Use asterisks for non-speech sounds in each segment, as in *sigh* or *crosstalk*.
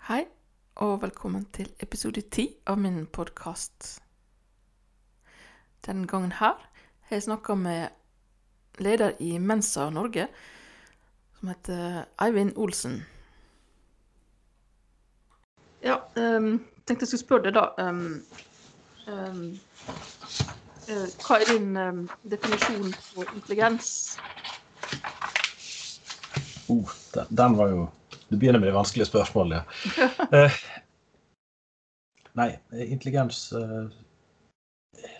Hei, og velkommen til episode ti av min podkast. Denne gangen her har jeg snakka med leder i Mensa Norge, som heter Eivind Olsen. Ja, um, tenkte jeg skulle spørre deg, da. Um, um, uh, hva er din um, definisjon på intelligens? Oh, den, den var jo Du begynner med de vanskelige spørsmålene. *laughs* Eh, nei, intelligens eh,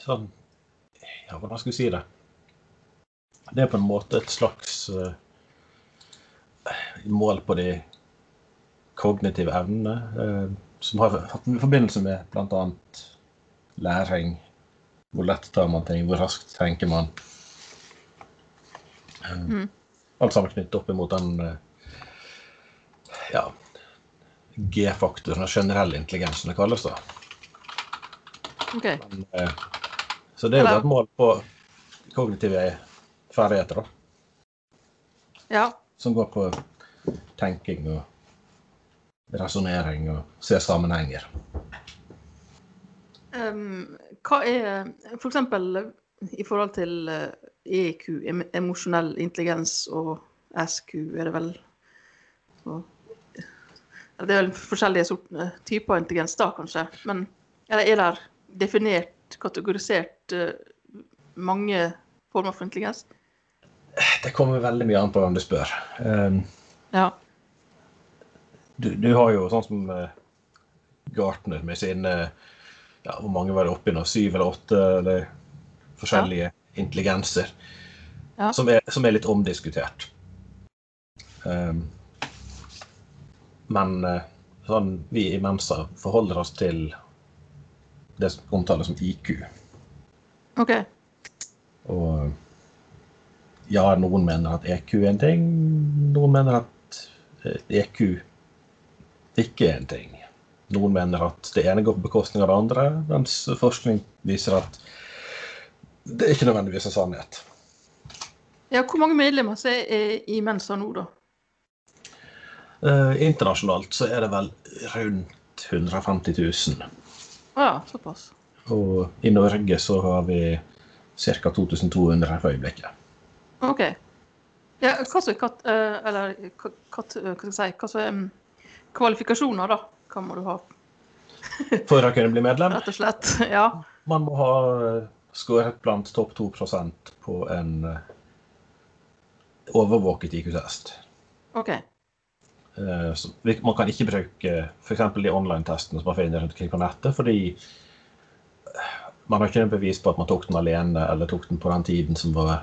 Sånn Ja, hvordan skal vi si det? Det er på en måte et slags eh, mål på de kognitive evnene, eh, som har hatt en forbindelse med bl.a. læring. Hvor lett tar man ting, hvor raskt tenker man. Eh, Mm. Alt sammen knyttet opp imot den eh, ja, G-faktoren, den generelle intelligensen det kalles. da. OK. Men, eh, så det er jo et mål på kognitive ferdigheter, da. Ja. Som går på tenking og resonnering og se sammenhenger. Um, hva er f.eks. i forhold til eh, EQ, emosjonell intelligens, og SQ, er det vel og, Det er vel forskjellige eh, typer intelligens da, kanskje. Men er det, er det definert, kategorisert eh, mange former for intelligens? Det kommer veldig mye an på hvem du spør. Um, Ja. du, du har jo sånn som eh, Gartner med sine ja, Hvor mange var det oppi nå? Syv eller åtte eller forskjellige intelligenser. Ja. Som, er, som er litt omdiskutert. Um, men eh, sånn, vi i Mensa forholder oss til det som omtales som IQ. OK. Og ja, noen mener at EQ er en ting. Noen mener at eh, EQ ikke er en ting. Noen mener at det ene går på bekostning av det andre, mens forskning viser at det er ikke nødvendigvis en sannhet. Ja, hvor mange medlemmer er er i Mensa nå, da? Eh, internasjonalt så er det vel rundt 150 000. Ja, såpass. Og i Norge så har vi ca. 2200 for øyeblikket. OK. Ja, hva som eh, eller hva, hva skal jeg si kvalifikasjoner, da? Hva må du ha, *laughs* For å kunne bli medlem rett og slett? *laughs* Ja. Man må ha eh, skåret blant topp 2 på en eh, overvåket IQ-test. OK. Eh, Man kan ikke bruke f.eks. de online-testene som man finner rundt omkring på nettet, fordi eh, man har ikke en bevis på at man tok den alene eller tok den på den tiden som var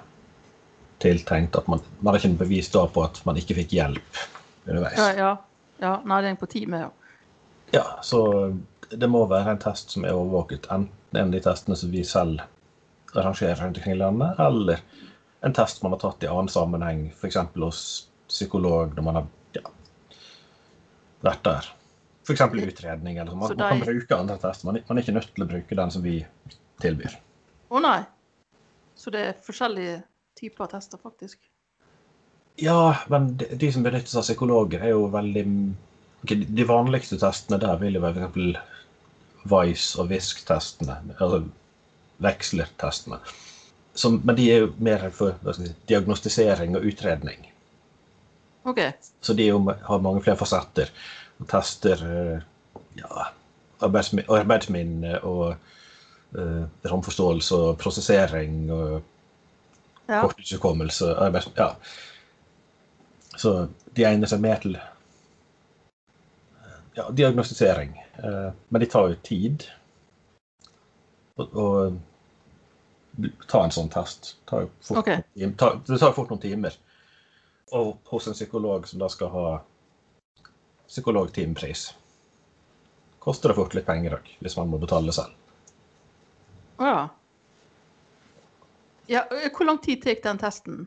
tiltenkt. At man, man har ikke en bevis da på at man ikke fikk hjelp underveis. Ja, ja. ja. Nei, det er en på time, ja. Ja, så det må være en test som er overvåket. Enten en av de testene som vi selv arrangerer rundt omkring i landet, eller en test man har tatt i annen sammenheng, f.eks. hos psykolog når man har vært der. F.eks. utredning. eller. Man, Så man kan bruke andre tester. Man, man er ikke nødt til å bruke den som vi tilbyr. Å nei. Så det er forskjellige typer tester, faktisk. Ja, men de, de som seg av psykologer, er jo veldig okay, De vanligste testene der vil jo være f.eks. Vice- og VISK-testene. Altså vekslertestene. Som, men de er jo mer for si, diagnostisering og utredning. OK. Så de har mange flere fasetter. Og tester eh, ja, arbeidsminne og uh, romforståelse og prosessering og Ja. korttidshukommelse. Ja. Så de egner seg mer til ja, diagnostisering. Uh, Men de tar jo tid. Og ta en sånn test tar fort, okay. noen tar, det tar fort noen timer. Og hos en psykolog som da skal ha psykologtimepris, koster det fort litt penger òg, hvis man må betale selv. Å ja. Ja, Hvor lang tid tar den testen?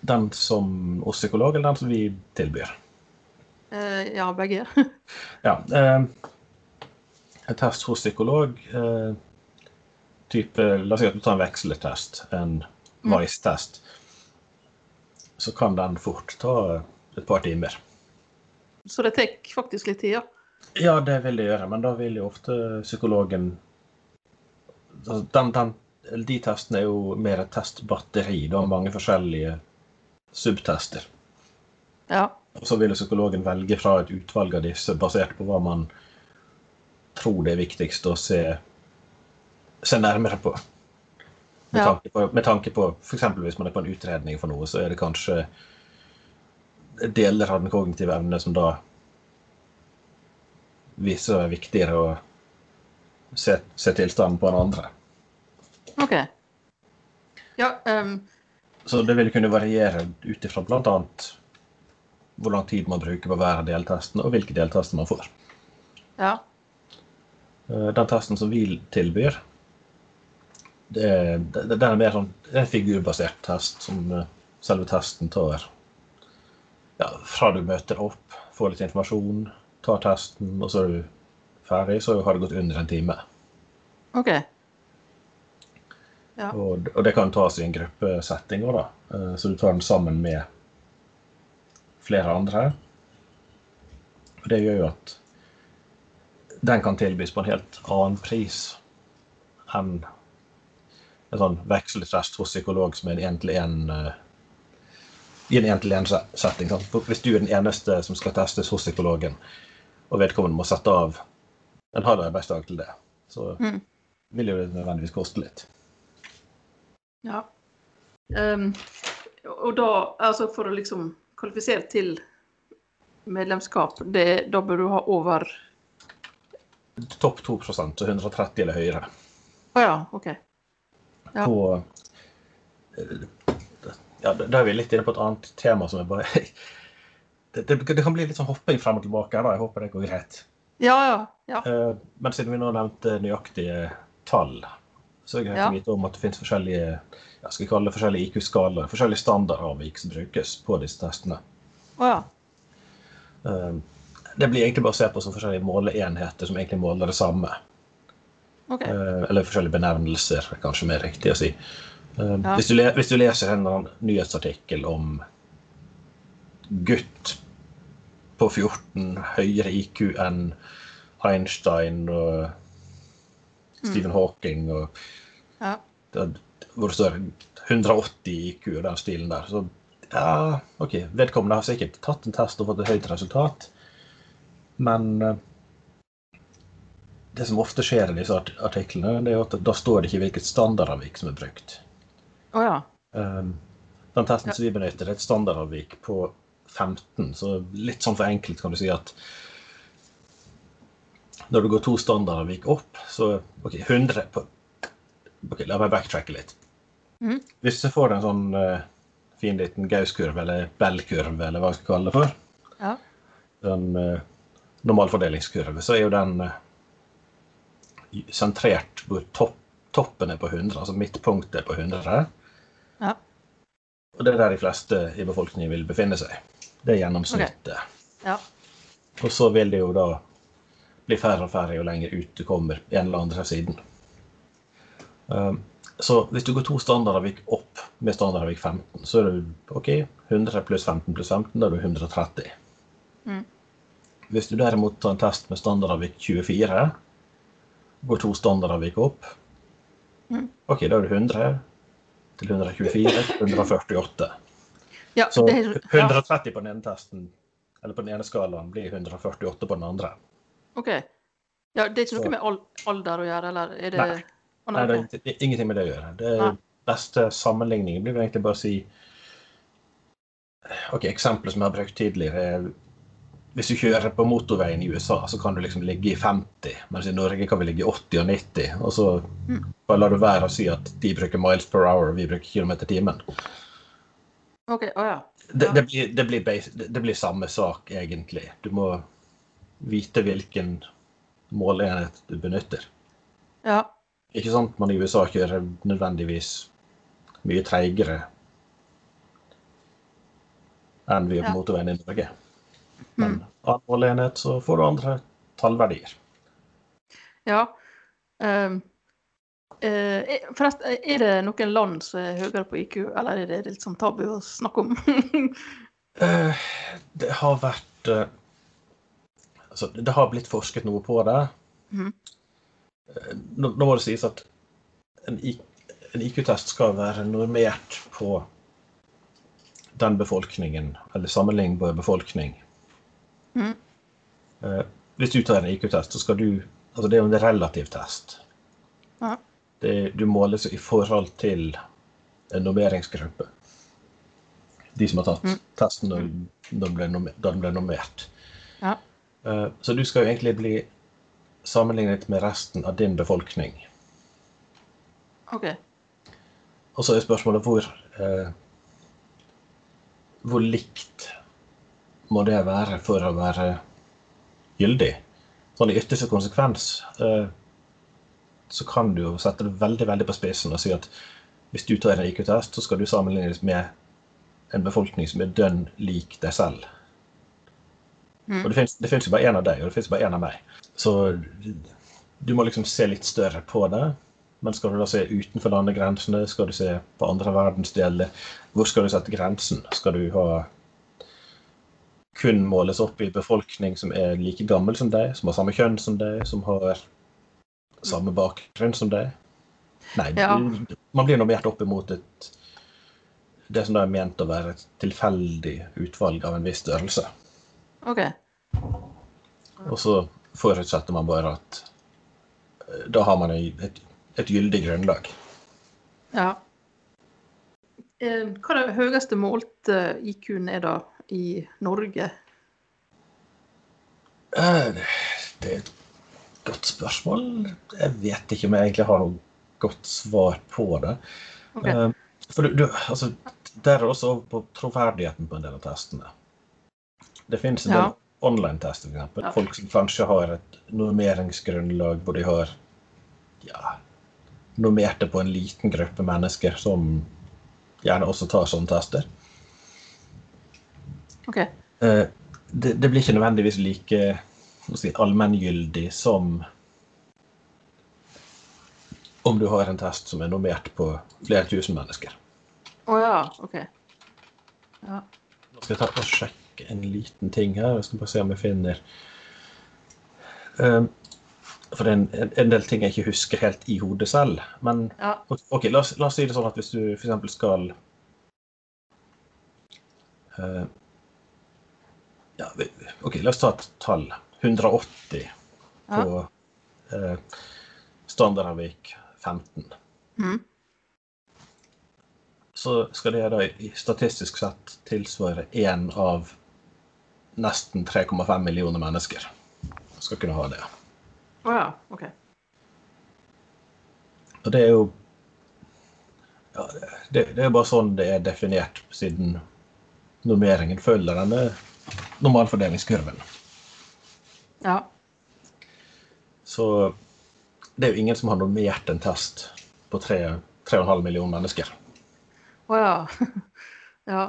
Den som hos psykolog, eller den som vi tilbyr? Eh, ja, begge. *laughs* Ja. Eh, en test hos psykolog eh, type, La oss si at du tar en vekseltest, en Mm. Så kan den fort ta et par timer. Så det tar faktisk litt tid, ja. Ja, det vil det gjøre, men da vil jo ofte psykologen altså, den, den, De testene er jo mer et testbatteri. Du har mange forskjellige subtester. Ja. Og så vil jo psykologen velge fra et utvalg av disse basert på hva man tror det er viktigst å se, se nærmere på. Med Ja. tanke på, med tanke på f.eks. hvis man er på en utredning for noe, så er det kanskje deler av den kognitive evne som da viser seg viktigere å se, se tilstanden på enn andre. OK. Ja, um... Så det vil kunne variere ut ifra bl.a. hvor lang tid man bruker på hver av deltestene, og hvilke deltester man får. ja. Eh, Den testen som vi tilbyr, det det, det er mer sånn, det er en figurbasert test som eh, selve testen tar ja, fra du møter opp, får litt informasjon, tar testen, og så er du ferdig, så har det gått under en time. OK. Ja. Og, og det kan tas i en gruppesetting òg, da. Eh, Så du tar den sammen med flere andre. Og det gjør jo at den kan tilbys på en helt annen pris enn en sånn vekseltest hos psykolog som er en én-til-én i en én-til-én-setting. Hvis du er den eneste som skal testes hos psykologen, og vedkommende må sette av en halv arbeidsdag til det, så Mm. vil jo det nødvendigvis koste litt. Ja. Um, og da, altså for å liksom kvalifisere til medlemskap, det, da bør du ha over Topp 2% så 130 eller høyere. Å ja, OK. Ja. På eh, Ja, da er vi litt inne på et annet tema som er bare *laughs* det, det, det kan bli litt sånn hopping frem og tilbake da. Jeg håper det går greit. Ja, ja. ja. Eh, Men siden vi nå nevnte nøyaktige tall, så er det greit å vite om at det finnes forskjellige ja, skal kalle det forskjellige IQ-skalaer, forskjellige standardavvik som brukes på disse testene. Oh, ja. Eh, Det blir egentlig bare å se på som forskjellige måleenheter som egentlig måler det samme. OK. Eh, Eller forskjellige benevnelser, er kanskje mer riktig å si. Eh, Ja. Hvis, du hvis du leser en nyhetsartikkel om gutt på 14, høyere IQ enn Einstein og Stephen Hawking, og Ja. hvor det står 180 IQ og den stilen der, så ja, OK, vedkommende har sikkert tatt en test og fått et høyt resultat, men eh, det som ofte skjer i disse artiklene, det er at da står det ikke hvilket standardavvik som er brukt. Oh, ja. Um, den testen som vi benytter, er et standardavvik på 15, så litt sånn for enkelt kan du si at når du går to standardavvik opp, så OK, 100 på OK, la meg backtracke litt. Mm. Hvis du får en sånn uh, fin liten Gauss-kurve, eller Bell-kurve, eller hva jeg skal kalle det for, Ja. en uh, normalfordelingskurve, så er jo den eh, sentrert hvor topp, toppen er på 100, altså midtpunktet er på 100. Ja. Og det er der de fleste i befolkningen vil befinne seg. Det er gjennomsnittet. Ja. Og så vil det jo da bli færre og færre jo lenger ut du kommer på en eller andre siden. Um, så hvis du går to standardavvik opp med standardavvik 15, så er du OK, 100 pluss 15 pluss 15, da er du 130. Mm. Hvis du derimot tar en test med standardavvik 24, går to standarder viker opp, Mm. OK, da er det 100 til 124 til 148. ja, Så det er, ja. 130 på den ene testen, eller på den ene skalaen, blir 148 på den andre. OK. Ja, det er ikke Så- noe med al alder å gjøre, eller er det Nei. Nei, nei, det ok. er ingenting med det å gjøre. Det Nei. beste sammenligningen blir egentlig bare å si Ok, Eksempelet som jeg har brukt tidligere, er hvis du kjører på motorveien i USA, så kan du liksom ligge i 50, mens i Norge kan vi ligge i 80 og 90. Og så Mm. bare lar du være å si at de bruker miles per hour, og vi bruker kilometer timen. OK. oh ja. Det, det, blir, det, blir base, det blir samme sak, egentlig. Du må vite hvilken måleenhet du benytter. Ja. Ikke sant man i USA kjører nødvendigvis mye treigere enn vi gjør på Ja. motorveien i Norge. Men Mm. annen måleenhet så får du andre tallverdier. Ja. Um, forresten, er det noen land som er høyere på IQ, eller er det litt sånn tabu å snakke om? *laughs* Eh, det har vært eh, altså, det har blitt forsket noe på det. Eh, Nå, nå må det sies at en, en IQ-test skal være normert på den befolkningen, eller sammenlignbar befolkning. Mhm. Eh, Hvis du tar en IQ-test, så skal du Altså, det er jo en relativ test. Ja. Det, du måles i forhold til en normeringsgruppe. De som har tatt Mm. testen den ble da den ble normert. Ja. Eh, Så du skal jo egentlig bli sammenlignet med resten av din befolkning. OK. Og så er spørsmålet hvor eh, Hvor likt må det være for å være gyldig? Sånn i ytterste konsekvens eh, så kan du jo sette det veldig veldig på spissen og si at hvis du tar en IQ-test, så skal du sammenlignes med en befolkning som er dønn lik deg selv. Mm. Og det finnes, jo bare én av deg, og det finnes bare én av meg. Så du må liksom se litt større på det. Men skal du da se utenfor landegrensene? Skal du se på andre verdensdeler? Hvor skal du sette grensen? Skal du ha kun måles opp i befolkning som er like gammel som deg, som har samme kjønn som deg, som har samme bakgrunn som deg? Nei, Ja. man blir normert opp imot et det som da er ment å være et tilfeldig utvalg av en viss størrelse. OK. Og så forutsetter man bare at eh, da har man et, et gyldig grunnlag. Ja. Eh, Hva er det høyeste målte IQ-en er da i Norge? Eh, Det er et godt spørsmål. Jeg vet ikke om jeg egentlig har noe godt svar på det. Ok. Eh, For du, du, altså, der er også over på troverdigheten på en del av testene. Det finnes en Ja. del online-tester, for eksempel. Ja. Folk som kanskje har et normeringsgrunnlag hvor de har ja, normert det på en liten gruppe mennesker som gjerne også tar sånne tester. OK. Eh, det, det blir ikke nødvendigvis like si, allmenngyldig som om du har en test som er normert på flere tusen mennesker. Å ja. OK. Ja. Nå skal jeg ta og sjekke en liten ting her. Jeg skal bare se om jeg finner um, For det er en, en- del ting jeg ikke husker helt i hodet selv. Men ja. ok, la oss, la oss si det sånn at hvis du f.eks. skal eh, ja, OK, la oss ta et tall. 180 på uh, Standardavvik 15. Mm. Så skal det da statistisk sett tilsvare én av nesten 3,5 millioner mennesker. Skal kunne ha det. Å ja. OK. Og det er jo ja, det, det er bare sånn det er definert, siden normeringen følger denne normalfordelingskurven. Ja. Så det er jo ingen som har normert en test på 3,5 millioner mennesker. Å ja. *laughs* ja.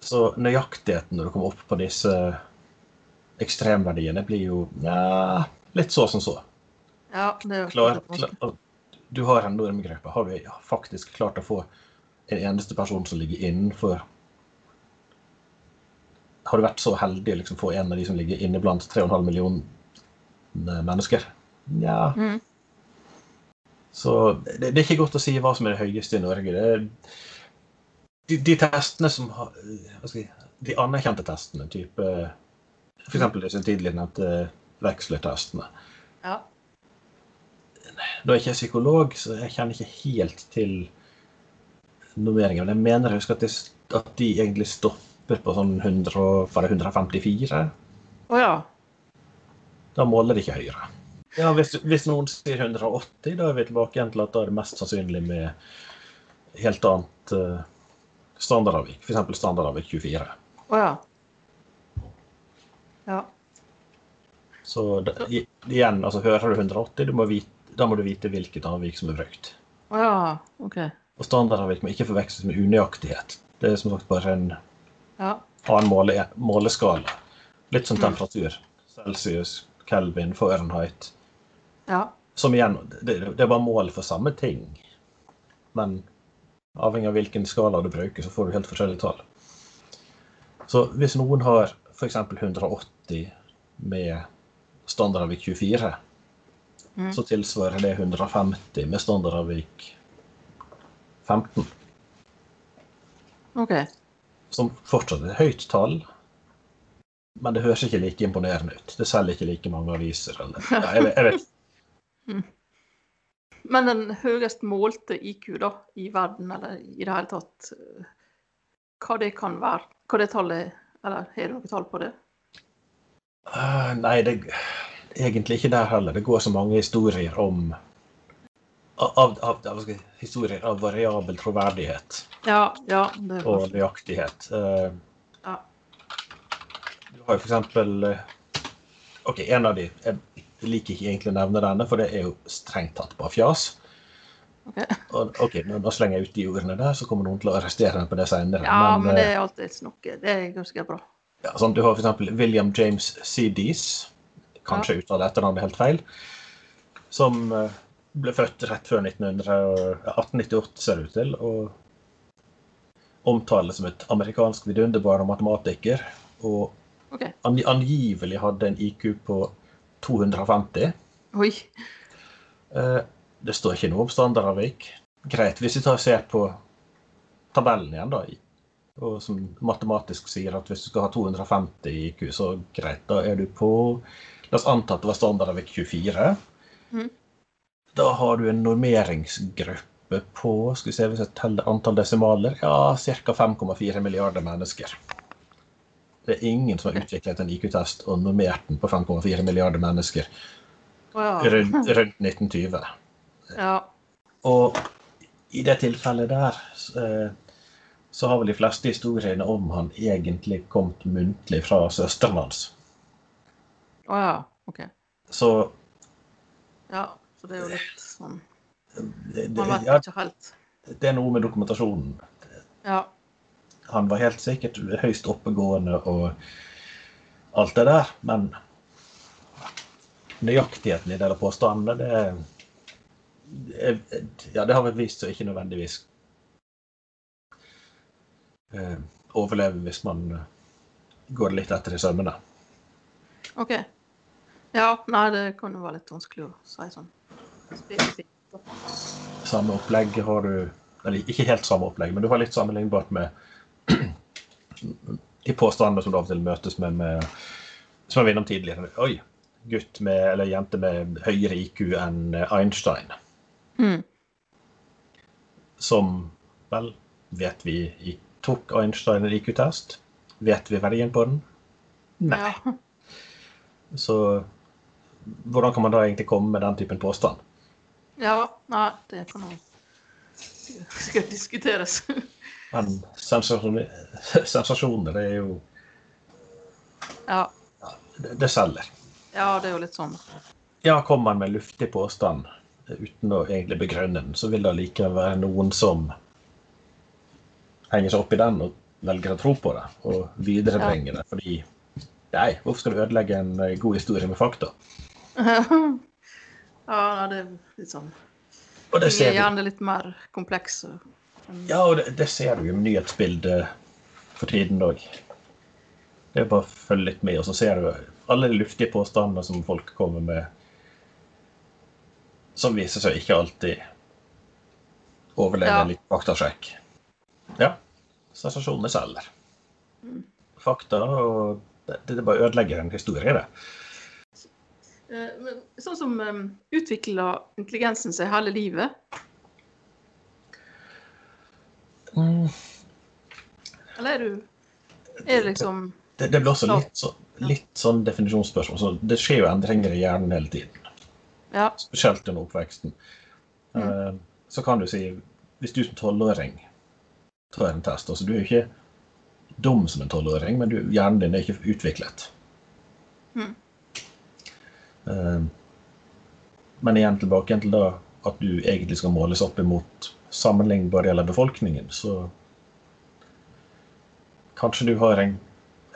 Så nøyaktigheten når du kommer opp på disse ekstremverdiene, blir jo ja, litt så som så. Ja, det er Klar, klar, du har en normgruppe. Har vi faktisk klart å få en eneste person som ligger innenfor Har du vært så heldig å liksom få en av de som ligger inne blant 3,5 millioner mennesker? Nja Mm. Så det, det er ikke godt å si hva som er det høyeste i Norge. Det de, de testene som har jeg, si, De anerkjente testene, type f.eks. som tidligere nevnte vekslertestene. Ja. Nå er ikke er psykolog, så jeg kjenner ikke helt til normeringen. Men jeg mener jeg husker at, det, at de egentlig stopper på sånn 100, og- var det 154. Å ja. Da måler de ikke høyere. Ja, hvis, hvis noen sier 180, da er vi tilbake igjen til at da er det mest sannsynlig med helt annet uh, standardavvik. F.eks. standardavvik 24. Å ja. Ja. Så det, igjen, altså hører du 180, du må vite, da må du vite hvilket avvik som er brukt. Å ja. OK. Og standardavvik må ikke forveksles med unøyaktighet. Det er som sagt bare en Ja. annen måle, måleskala. Litt som Mm. temperatur. Celsius, Kelvin, Fahrenheit. Ja. Som igjen, det, det bare mål for samme ting. Men avhengig av hvilken skala du bruker, så får du helt forskjellige tall. Så hvis noen har f.eks. 180 med standardavvik 24, Mm. så tilsvarer det 150 med standardavvik 15. OK. Som fortsatt er et høyt tall, men det høres ikke like imponerende ut. Det selger ikke like mange aviser. Eller. *laughs* Ja, jeg, jeg vet. Men den høyest målte IQ da, i verden, eller i det hele tatt, eh, hva det kan være? Hva det tallet Eller har du noe tall på det? Uh, nei, det egentlig ikke der heller. Det går så mange historier om av, av, av, historier av variabel troverdighet Ja, ja. Det og nøyaktighet. Uh, ja. Du har jo for eksempel eh, OK, en av de Jeg liker ikke egentlig å nevne denne, for det er jo strengt tatt bare fjas. ok. Og, OK, nå, slenger jeg ut de ordene der, så kommer noen til å arrestere meg på det senere. ja, men det eh, er alltid noe. Det er ganske bra. ja, sånn, Du har eksempel William James Cedis, kanskje ja. uttaler etternavnet helt feil, som eh, ble født rett før 1900, 1898 ser det ut til, og omtales som et amerikansk vidunderbar matematiker. Og okay. angi- angivelig hadde en IQ på 250. Oi. Eh, Det står ikke noe om standardavvik. Greit, hvis vi tar og ser på tabellen igjen, da, og som matematisk sier at hvis du skal ha 250 i IQ, så greit, da er du på La oss anta at det var standardavvik 24. Mhm. Da har du en normeringsgruppe på skal vi se hvis jeg teller antall desimaler, ja, ca. 5,4 milliarder mennesker. Det er ingen som har utviklet en IQ-test og normert den på 5,4 milliarder mennesker rundt, rundt 1920. ja. Og i det tilfellet der eh, så har vel de fleste historiene om han egentlig kommet muntlig fra søsteren hans. Å ja. OK. Så Ja, så det er jo litt sånn Man vet ja, ikke helt. det er noe med dokumentasjonen. Ja. Han var helt sikkert høyst oppegående og alt det der, men nøyaktigheten i del av påstandene, det, det, ja, det har vel vist seg ikke nødvendigvis eh, overleve hvis man går litt etter i sømmene. OK. Ja, nei, det kan jo være litt vanskelig å si sånn. Samme opplegg har du Eller ikke helt samme opplegg, men du har litt sammenlignbart med *clears throat* de påstandene som du av og til møtes med, med som jeg var innom tidligere. Oi, gutt med, eller jente med høyere IQ enn Einstein. Mm. Som vel, vet vi tok Einstein en IQ-test? Vet vi verdien på den? Nei. Ja. Så hvordan kan man da egentlig komme med den typen påstand? Ja. Nei, det kan jo skal diskuteres. Men sensasjoner, det er jo ja. Det, det selger. ja, det er jo litt sånn. Ja, kommer man med luftig påstand eh, uten å egentlig begrunne den, så vil det likevel være noen som henger seg opp i den og velger å tro på det og viderebringer det. Fordi nei, hvorfor skal du ødelegge en eh, god historie med fakta? *laughs* ja, det er litt sånn Og det ser er gjerne litt mer komplekse. ja, og det, det ser du jo med nyhetsbildet for tiden òg. Det er bare å følge litt med, og så ser du alle de luftige påstandene som folk kommer med, som viser seg ikke alltid overleve Ja. litt faktasjekk. Ja, sensasjonene selger. Fakta og det, det bare ødelegger en historie, det. Eh, men Sånn som um, utvikler intelligensen seg hele livet. Mm. Eller er du Er det liksom Det, det blir også litt, så, litt sånn definisjonsspørsmål. Så det skjer jo endringer i hjernen hele tiden. Ja. spesielt under oppveksten. Mm. Eh, Så kan du si, hvis du som tolvåring tar en test altså Du er jo ikke dum som en tolvåring, men du, hjernen din er ikke utviklet. Mm. Eh, Men igjen tilbake til da at du egentlig skal måles opp imot sammenlignbar del av befolkningen, så kanskje du har en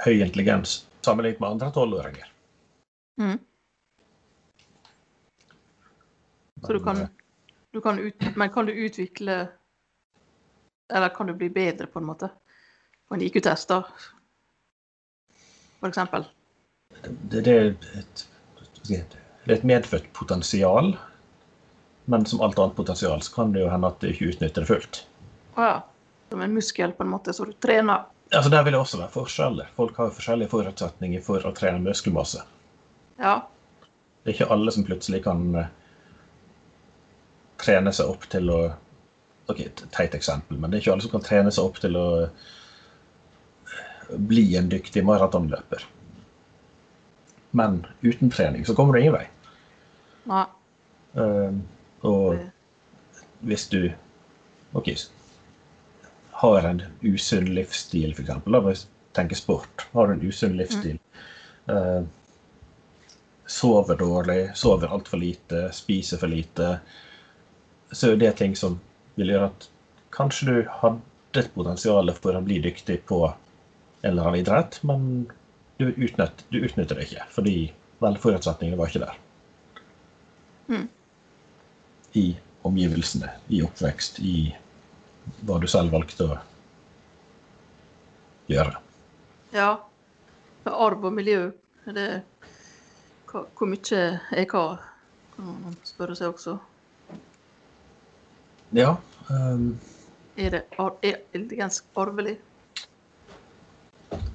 høy intelligens sammenlignet med andre tolvåringer. Mm. Så du kan, eh, du kan ut, Men kan du utvikle Eller kan du bli bedre, på en måte? På en IQ-test, da? For eksempel. Det, det er et Det er et medfødt potensial, men som alt annet potensial så kan det jo hende at du ikke utnytter det fullt. Ja. Som en muskel, på en måte, så du trener. Altså Der vil det også være forskjeller. Folk har jo forskjellige forutsetninger for å trene muskelmasse. Ja. Det er ikke alle som plutselig kan eh, trene seg opp til å Ok, et teit eksempel, men det er ikke alle som kan trene seg opp til å eh, bli en dyktig maratonløper. Men uten trening så kommer du ingen vei. Nei. Uh, og hvis du ok, har en usunn livsstil, f.eks. La oss tenke sport. Har du en usunn livsstil, uh, sover dårlig, sover altfor lite, spiser for lite, så er det ting som vil gjøre at kanskje du hadde et potensial for å bli dyktig på en eller annen idrett, men du, utnytt, du utnytter det ikke fordi vel, forutsetningene var ikke der. Mm. I omgivelsene, i oppvekst, i hva du selv valgte å gjøre. Ja. Med arv og miljø. Det hva, Hvor mye er hva? Kan man spørre seg også. Ja. Um, Er, det, er intelligens arvelig?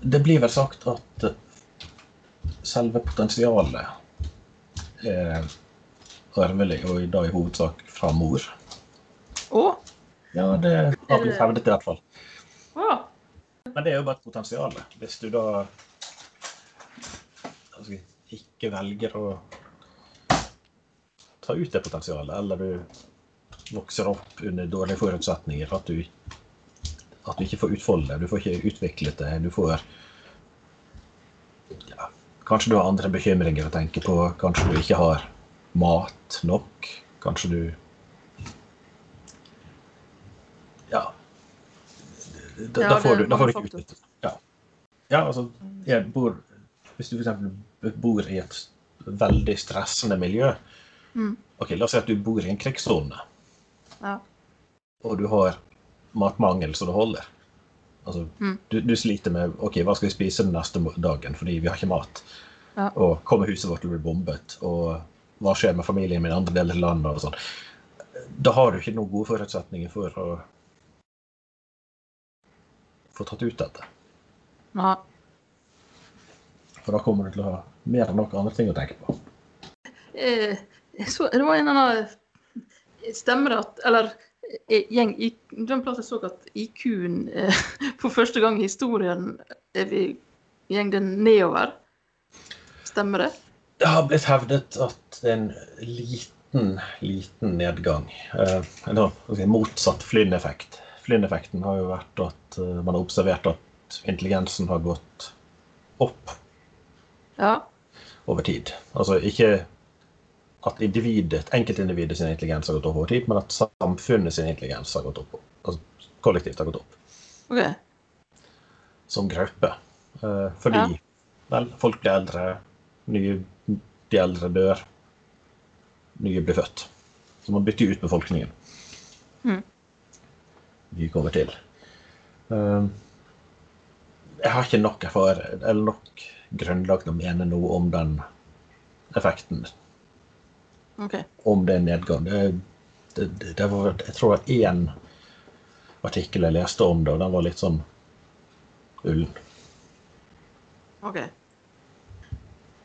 Det blir vel sagt at eh, selve potensialet er arvelig, og da i hovedsak fra mor. Å! Ja, det har blitt hevdet i hvert fall. Å! Men det er jo bare et potensial. Hvis du da altså, ikke velger å ta ut det potensialet, eller du vokser opp under dårlige forutsetninger, at du, at du ikke får utfolde det, du får ikke utviklet det, du får ja, Kanskje du har andre bekymringer å tenke på, kanskje du ikke har mat nok, kanskje du Ja. Da, da får du, da får du ikke utnyttet ja. ja, altså jeg bor, Hvis du f.eks. bor i et veldig stressende miljø Mm. ok, La oss si at du bor i en krigssone, Ja. og du har matmangel så det holder. Altså, Mm. du, du sliter med ok, hva skal vi spise den neste dagen fordi vi har ikke mat. Ja. Og kommer huset vårt til å bli bombet, og hva skjer med familien min i andre deler av landet? og sånn. Da har du ikke noen gode forutsetninger for å få tatt ut dette. Nei. For da kommer du til å ha mer enn noen andre ting å tenke på. Eh, så, det var en eller annen Stemmer det at Eller gjeng, i, den plass jeg så at IQ-en eh, *laughs* for første gang i historien er vi gjeng den nedover. Stemmer det? Det har blitt hevdet at det er en liten, liten nedgang. Eh, eller ok, motsatt Flynn-effekt. Flynn-effekten har jo vært at eh, man har observert at intelligensen har gått opp Ja. over tid. Altså ikke at individet, enkeltindividet sin intelligens har gått opp over tid, men at samfunnet sin intelligens har gått opp. Altså kollektivt har gått opp. Okay. Som gruppe. Eh, fordi Ja. vel, folk blir eldre, nye, de eldre dør, nye blir født. Så man bytter ut befolkningen. Mm. Vi kommer til. Eh, jeg har ikke nok erfaring, eller nok grunnlag til å mene noe om den effekten ok. om det er nedgang. Det, det, det, var, jeg tror det var én artikkel jeg leste om det, og den var litt sånn ullen. ok.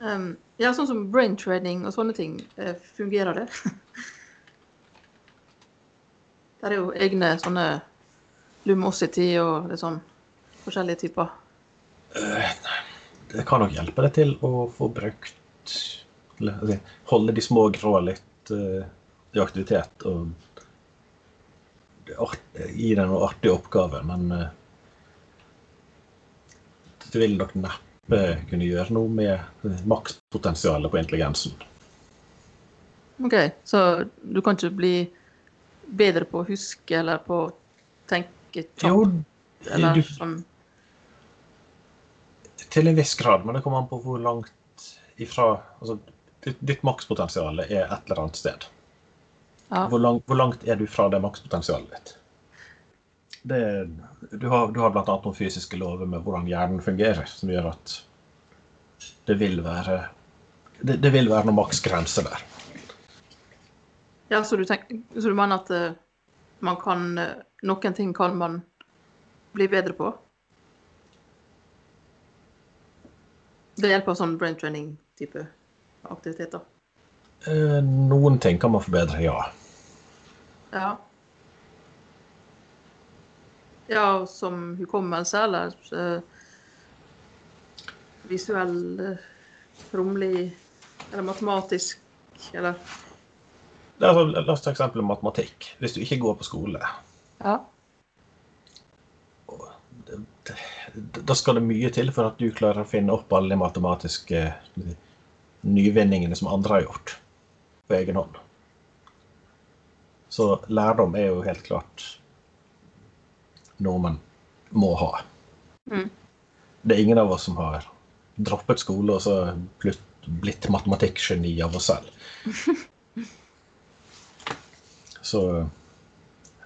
Um, ja, sånn som brain training og sånne ting, eh, fungerer det? *laughs* Det er jo egne sånne lumosity og litt sånn forskjellige typer. Det kan nok hjelpe deg til å få brukt eller, altså, Holde de små grå litt uh, i aktivitet og gi deg noen artige oppgaver, men uh, du vil nok neppe kunne gjøre noe med eh, makspotensialet på intelligensen. OK, så du kan ikke bli bedre på å huske eller på å tenke kjapt? Jo, eller du, som... til en viss grad, men det kommer an på hvor langt ifra altså, ditt, ditt makspotensial er et eller annet sted. Ja. Hvor, lang, hvor langt er du fra det makspotensialet ditt? Det, du, har, du har bl.a. noen fysiske lover med hvordan hjernen fungerer, som gjør at det vil være det, det vil være noen maksgrense der. Ja, så du, tenker, så du mener at eh, man kan eh, Noen ting kan man bli bedre på? Det hjelper sånn brain training-type aktiviteter? Eh, noen ting kan man forbedre, ja. Ja. Ja, som hukommelse eller eh, visuell, eh, romlig eller matematisk eller la oss ta eksempel matematikk. Hvis du ikke går på skole, Ja. da skal det mye til for at du klarer å finne opp alle de matematiske nyvinningene som andre har gjort på egen hånd. Så lærdom er jo helt klart noe man må ha. Mm. Det er ingen av oss som har droppet skole og så blitt matematikkgeni av oss selv. *laughs* Så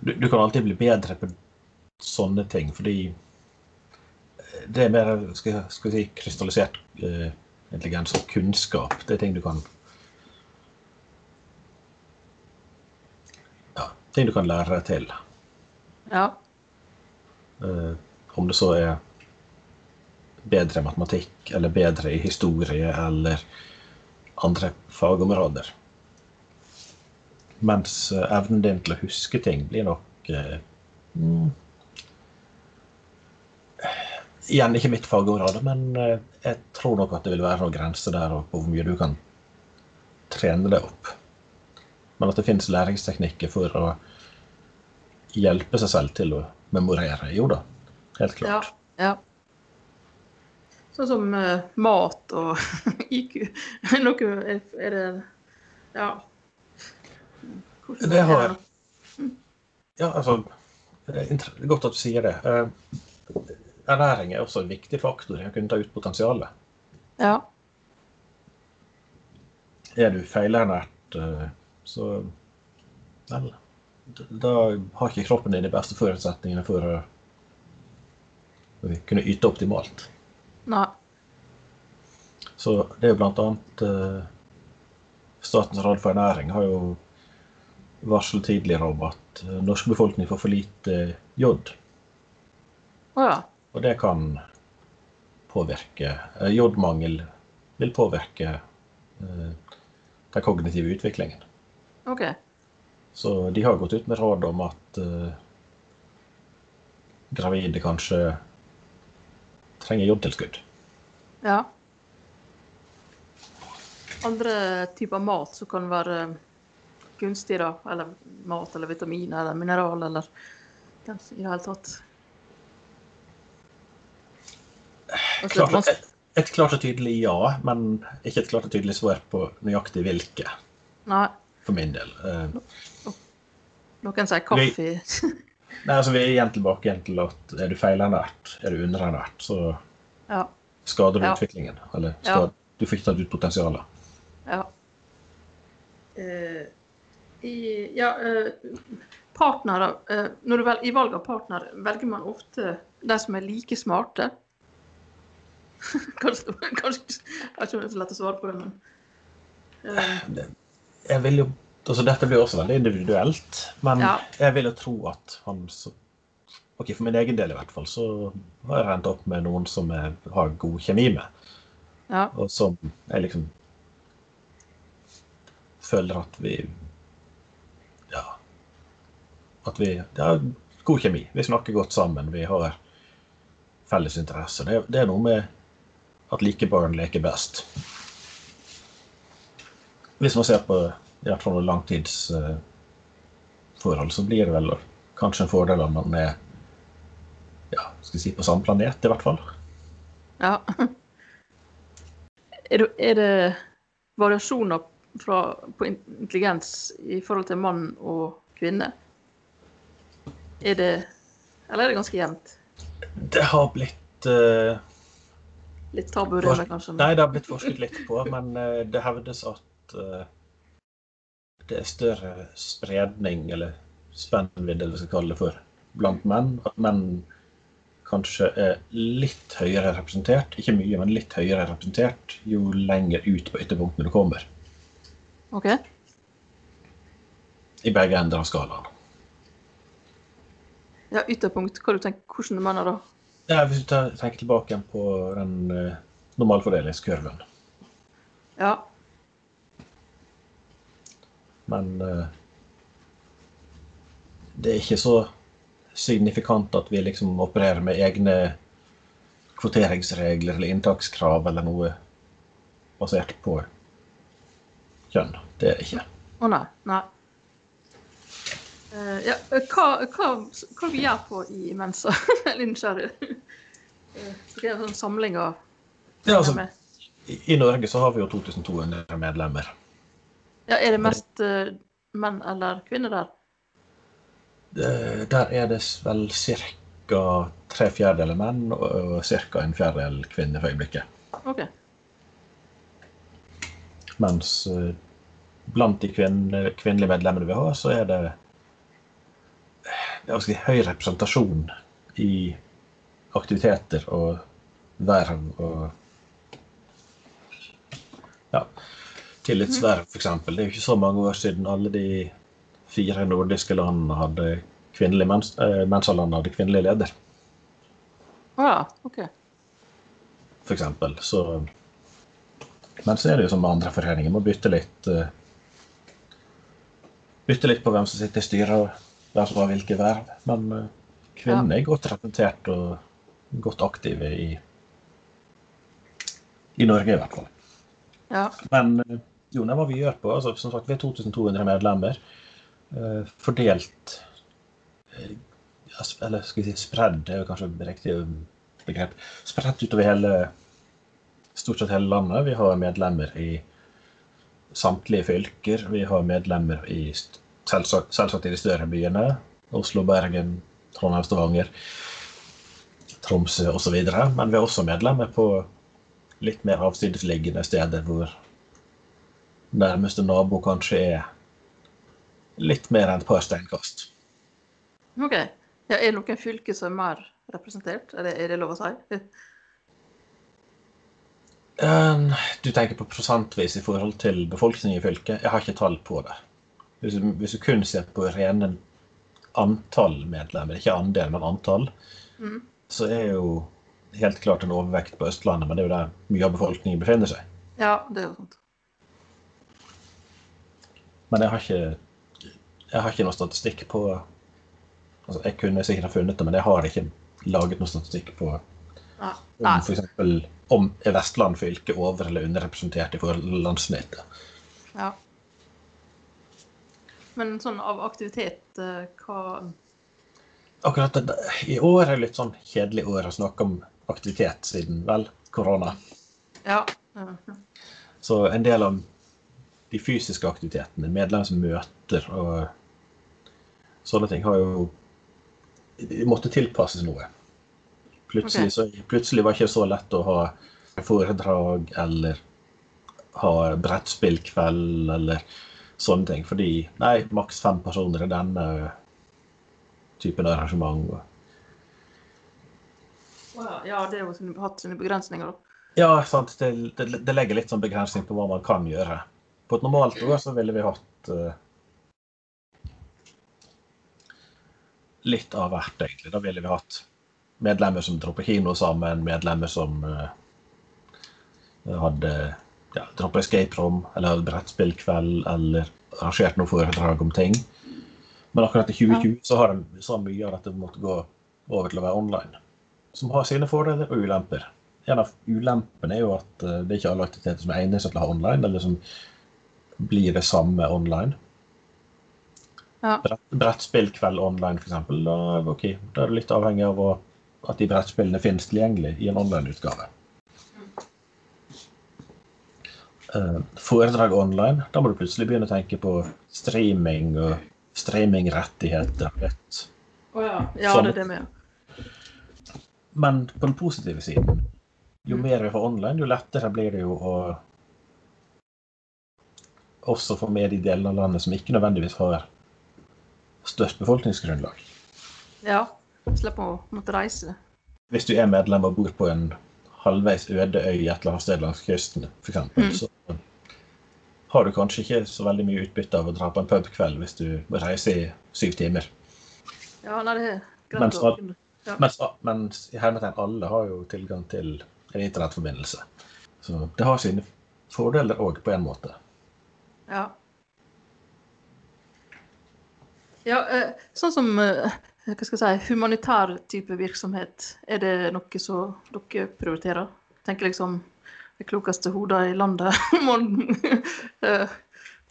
du, du kan alltid bli bedre på sånne ting, fordi det er mer skal, skal si, krystallisert eh, intelligens og kunnskap. Det er ting du kan Ja, ting du kan lære deg til. Ja. Uh, om det så er bedre i matematikk, eller bedre i historie, eller andre fagområder. Mens eh, evnen din til å huske ting blir nok uh, mm, Igjen ikke mitt fagområde, men eh, jeg tror nok at det vil være noen grenser der på hvor mye du kan trene det opp. Men at det finnes læringsteknikker for å hjelpe seg selv til å memorere. Jo da, helt klart. ja. Sånn som uh, mat og *laughs* IQ. Noe er, det Ja. Hvordan Det har Ja, altså det Godt at du sier det. Eh, Ernæring er også en viktig faktor i å kunne ta ut potensialet. Ja. Er du feilernært, eh, så Vel, da har ikke kroppen din de beste forutsetningene for å kunne yte optimalt. Nei. Så det er jo blant annet eh, Statens råd for ernæring har jo varslet tidligere om at eh, norsk befolkning får for lite jod. Å ja. Og det kan påvirke eh, Jodmangel vil påvirke eh, den kognitive utviklingen. OK. Så de har gått ut med råd om at eh, gravide kanskje trenger jodtilskudd. Ja. Andre typer mat som kan være gunstig, da. Eller mat eller vitaminer eller mineral eller i det hele tatt. Altså, Klart, et, et klart og tydelig ja, men ikke et klart og tydelig svar på nøyaktig hvilke, Nei. for min del. Eh, Noen sier kaffe. Nei, altså Vi er igjen tilbake igjen til at er du feilernært, er du underernært, så Ja. skader du Ja. utviklingen. Eller Ja. du får ikke tatt ut potensialet. Ja. Uh, i, ja, uh, partnere uh, Når du vel, I valg av partner velger man ofte de som er like smarte. *laughs* kanskje, kanskje Jeg ikke så lett å svare på det, men eh, Jeg vil jo, altså Dette blir også veldig individuelt, men Ja. jeg vil jo tro at han så, ok, For min egen del i hvert fall, så har jeg endt opp med noen som jeg har god kjemi med. Ja. Og som jeg liksom føler at vi Ja. At vi har god kjemi. Vi snakker godt sammen. Vi har felles interesser. Det, det er noe med at like barn leker best. Hvis man ser på i hvert fall langtidsforhold, så blir det vel kanskje en fordel om man er ja, skal jeg si på samme planet, i hvert fall. ja. *laughs* Er det, er det variasjoner fra, på intelligens i forhold til mann og kvinne? Er det Eller er det ganske jevnt? Det har blitt eh, Litt tabu det, kanskje? men- Nei, det har blitt forsket litt på, men eh, det hevdes at uh, det er større spredning, eller spennvidde, eller hva vi skal kalle det for, blant menn. At menn kanskje er litt høyere representert, ikke mye, men litt høyere representert, jo lenger ut på ytterpunktene du kommer. OK? I begge ender av skalaen. Ja, ytterpunkt. Hva du tenker, hvordan du mener da? Ja, hvis du tenker tilbake igjen på den eh, normalfordelingskurven. Ja. Men eh, det er ikke så signifikant at vi liksom opererer med egne kvoteringsregler eller inntakskrav eller noe basert på kjønn. Det er det ikke. Å nei. Nei. Eh, ja, hva, hva, hva vi gjør på i Mensa? Er nysgjerrig. Uh, det er en sånn samling av Ja, altså, med. I Norge så har vi jo 2200 medlemmer. Ja, er det mest uh, menn eller kvinner der? Uh, Der er det vel ca. tre fjerdedeler menn og ca. en fjerdedel kvinner for øyeblikket. Okay. Mens uh, blant de kvinne, kvinnelige medlemmene vi har, så er det er høy representasjon i aktiviteter og verv og ja, tillitsverv, f.eks. Det er jo ikke så mange år siden alle de fire nordiske landene hadde kvinnelig mens, eh, hadde kvinnelig leder, ja. OK. f.eks. Så Men så er det jo som med andre foreninger, må bytte litt eh, Bytte litt på hvem som sitter i styret har hvilke verv. Men eh, kvinnene er godt representert og godt aktive i i Norge, i hvert fall. Ja. Men eh, jo, er hva vi gjør på. Altså, som sagt, vi er 2200 medlemmer. eh, fordelt eh, Eller skal vi si spredd, det er kanskje riktig begrep. Spredt utover hele stort sett hele landet. Vi har medlemmer i samtlige fylker. Vi har medlemmer i selvsagt, selvsagt i de større byene. Oslo, Bergen, Trondheim, Stavanger, Tromsø osv. Men vi er også medlemmer på litt mer avsidesliggende steder hvor nærmeste nabo kanskje er litt mer enn et par steinkast. OK. Ja, er det noen fylker som er mer representert? Er det, er det lov å si? Um, Du tenker på prosentvis i forhold til befolkningen i fylket? Jeg har ikke tall på det. Hvis hvis du kun ser på rene antall medlemmer, ikke andel, men antall, Mm. så er jo helt klart en overvekt på Østlandet, men det er jo der mye av befolkningen befinner seg. Ja, det er jo sant. Men jeg har ikke, jeg har ikke noe statistikk på altså Jeg kunne sikkert ha funnet det, men jeg har ikke laget noe statistikk på ja. om f.eks. om Vestland fylke over- eller underrepresentert i forhold til landsnittet. Ja. Men sånn av aktivitet, eh, hva Akkurat I år er det litt sånn kjedelig år å snakke om aktivitet siden vel korona. Ja. Så en del av de fysiske aktivitetene, medlemsmøter og sånne ting, har jo måtte tilpasses noe. Plutselig, okay. så, plutselig var det ikke så lett å ha foredrag eller ha brettspillkveld eller sånne ting. Fordi nei, maks fem personer i denne typen arrangement. Wow, ja, Ja, det har jo hatt sine begrensninger, da. Ja, sant. Det, det, det legger litt sånn begrensning på hva man kan gjøre. På et normalt år så ville vi hatt uh, litt av hvert, egentlig. Da ville vi hatt medlemmer som dro på kino sammen, medlemmer som uh, hadde ja, dra escape rom eller brettspillkveld, eller arrangert noen foredrag om ting. Men akkurat i 2020 så har en så mye av dette måttet gå over til å være online. Som har sine fordeler og ulemper. En av ulempene er jo at eh, det er ikke alle aktiviteter som er seg til å ha online, eller som blir det samme online. Ja. Brett, brettspillkveld online, f.eks. Da, okay, da er det litt avhengig av å, at de brettspillene finnes tilgjengelig i en online-utgave. Eh, foredrag online, da må du plutselig begynne å tenke på streaming og streamingrettigheter. Vet. Oh, ja. Ja, Sånn. det er det med. Men på den positive siden, jo mer vi får online, jo lettere blir det jo å også få med de delene av landet som ikke nødvendigvis har størst befolkningsgrunnlag. Ja. Slipper å måtte reise. hvis du er medlem og bor på en halvveis øde øy et eller annet sted langs kysten, f.eks., mm. så har du kanskje ikke så veldig mye utbytte av å dra på en pubkveld hvis du må reise i syv timer. Ja, nei, det er greit Mens, å ja. mens, mens i hermetegn alle har jo tilgang til en internettforbindelse. Så det har sine fordeler òg, på en måte. Ja. Ja, eh, sånn som eh, hva skal jeg si, humanitær type virksomhet, er det noe som dere prioriterer? Tenker liksom de klokeste hodene i landet *laughs* eh,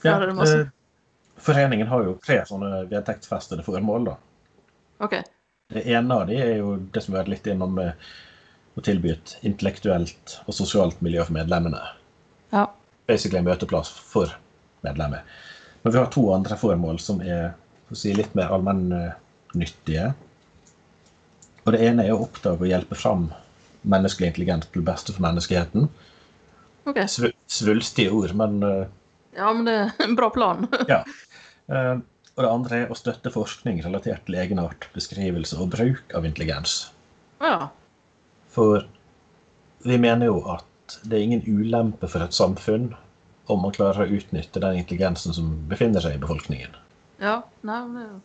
ja, eh, Foreningen har jo tre sånne vedtektsfestede formål. da. Okay. Det ene av de er jo det som vi har vært litt innom med å tilby et intellektuelt og sosialt miljø for medlemmene. Ja. Basically en møteplass for medlemmer. Men vi har to andre formål som er si, litt mer allmennyttige. Og det ene er å oppdage og hjelpe fram menneskelig intelligens til beste for menneskeheten. Okay. Svulstige ord, men uh, Ja, men det er en bra plan. *laughs* ja. Uh, og det andre er å støtte forskning relatert til egenart, beskrivelse og bruk av intelligens. Ja. For vi mener jo at det er ingen ulempe for et samfunn om man klarer å utnytte den intelligensen som befinner seg i befolkningen. Ja, nei, det er jo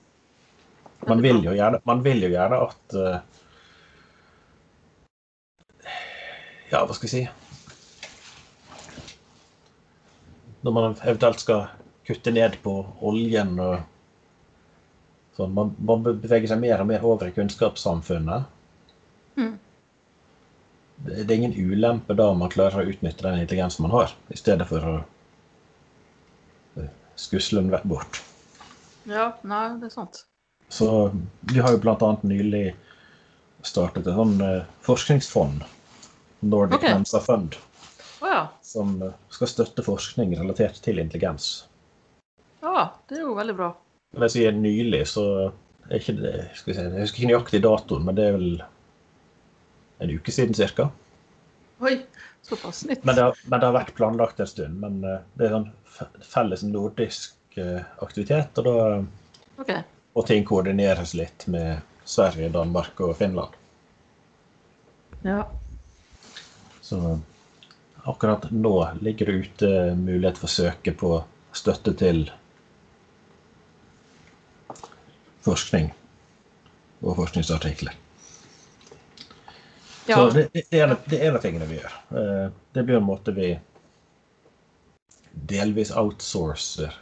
man vil jo gjerne, man vil jo gjerne at uh, Ja, hva skal jeg si når man eventuelt skal kutte ned på oljen og sånn. Man, man beveger seg mer og mer over i kunnskapssamfunnet. Mm. Det, det, er ingen ulempe da man klarer å utnytte den intelligensen man har, i stedet for å eh, skusle den bort. Ja, nei, det er sant. Så vi har jo bl.a. nylig startet et sånn uh, forskningsfond. Nordic okay. Mensa Fund. Oh, ja. Som eh, skal støtte forskning relatert til intelligens. Ja, det er jo veldig bra. Når jeg sier nylig, så er ikke det skal vi si, Jeg husker ikke nøyaktig datoen, men det er vel en uke siden ca. Oi, såpass nytt. Men det, har, men det, har, vært planlagt en stund. Men eh, det er sånn felles nordisk eh, aktivitet, og da okay. Og ting koordineres litt med Sverige, Danmark og Finland. Ja. Så akkurat nå ligger det ute mulighet for å søke på støtte til forskning og forskningsartikler. Ja. Så det, det, er, det er en av tingene vi gjør. Eh, det blir en måte vi delvis outsourcer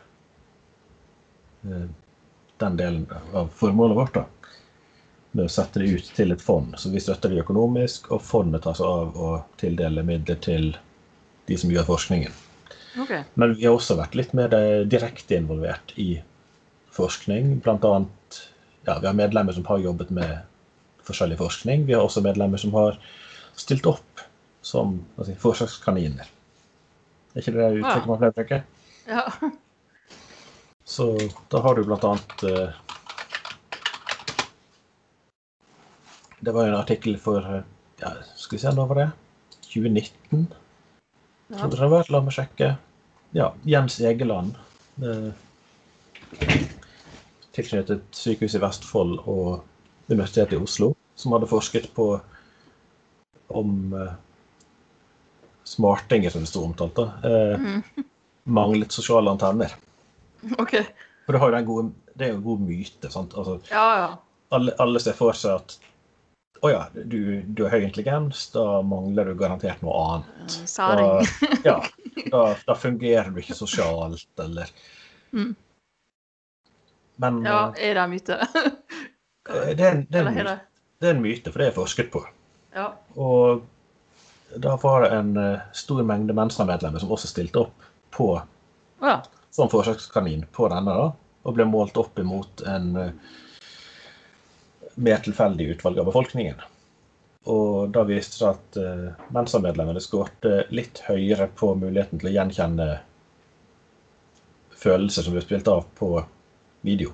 eh, den delen av formålet vårt. da med å sette det ut til et fond. Så vi støtter det økonomisk, og fondet tar seg av å tildele midler til de som gjør forskningen. Okay. Men vi har også vært litt mer direkte involvert i forskning. Blant annet ja, vi har medlemmer som har jobbet med forskjellig forskning. Vi har også medlemmer som har stilt opp som altså, forsøkskaniner. Er ikke det uttrykket man pleier å bruke? Ja. Så da har du blant annet uh, Det var jo en artikkel for ja, Skal vi se, når var det? 2019? Ja. Tror det var, La meg sjekke. Ja, Jens Egeland. Eh, tilknyttet Sykehuset i Vestfold og Universitetet i Oslo, som hadde forsket på om eh, smartinger, som det sto omtalt, da, eh, mm. *laughs* manglet sosiale antenner. *laughs* Ok. For det, gode, det er jo en god myte. sant? Altså, ja, ja. Alle, alle ser for seg at å ja, du, du, har høy intelligens, da mangler du garantert noe annet. Saring. Da, *laughs* ja, *laughs* da, da, fungerer du ikke sosialt, eller mm. Men Ja, eh, er det en myte? Eh, det, er en, det, er en myte, det er en myte, for det er forsket på. Ja. Og da var det en uh, stor mengde Mensa-medlemmer som også stilte opp på ja. Som forsøkskanin på denne, da, og ble målt opp imot en uh, mer tilfeldig utvalg av befolkningen. Og da viste det seg at uh, Mensa-medlemmene skårte litt høyere på muligheten til å gjenkjenne følelser som ble spilt av på video.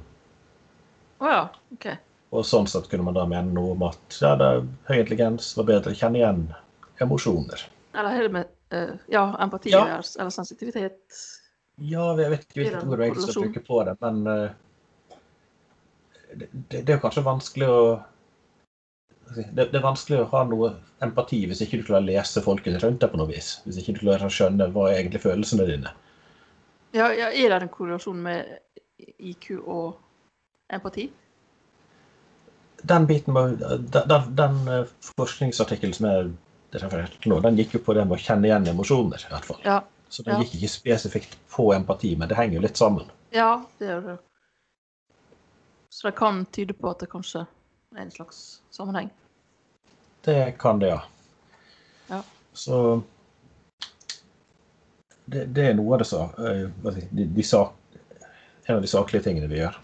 Oh ja, ok. Og sånn sett kunne man da mene noe om at ja, det, høy intelligens var bedre å kjenne igjen emosjoner. Eller hele med uh, ja, empati ja. eller sensitivitet. Ja, jeg vet ikke hvilket ord jeg skal bruke på det, men uh, det, det, er kanskje vanskelig å det, det er vanskelig å ha noe empati hvis ikke du klarer å lese folket rundt deg på noe vis. Hvis ikke du klarer å skjønne hva er egentlig følelsene dine. Ja, ja, er det en korrelasjon med IQ og empati? Den biten med, den, den, eh, forskningsartikkelen som jeg refererte til nå, den gikk jo på det med å kjenne igjen emosjoner. i hvert fall. Ja, Så det Ja. gikk ikke spesifikt på empati, men det henger jo litt sammen. ja det gjør det. Så det kan tyde på at det kanskje er en slags sammenheng. Det kan det, ja. Ja. Så det, det er noe av det sa, eh, de, de sak, en av de saklige tingene vi gjør.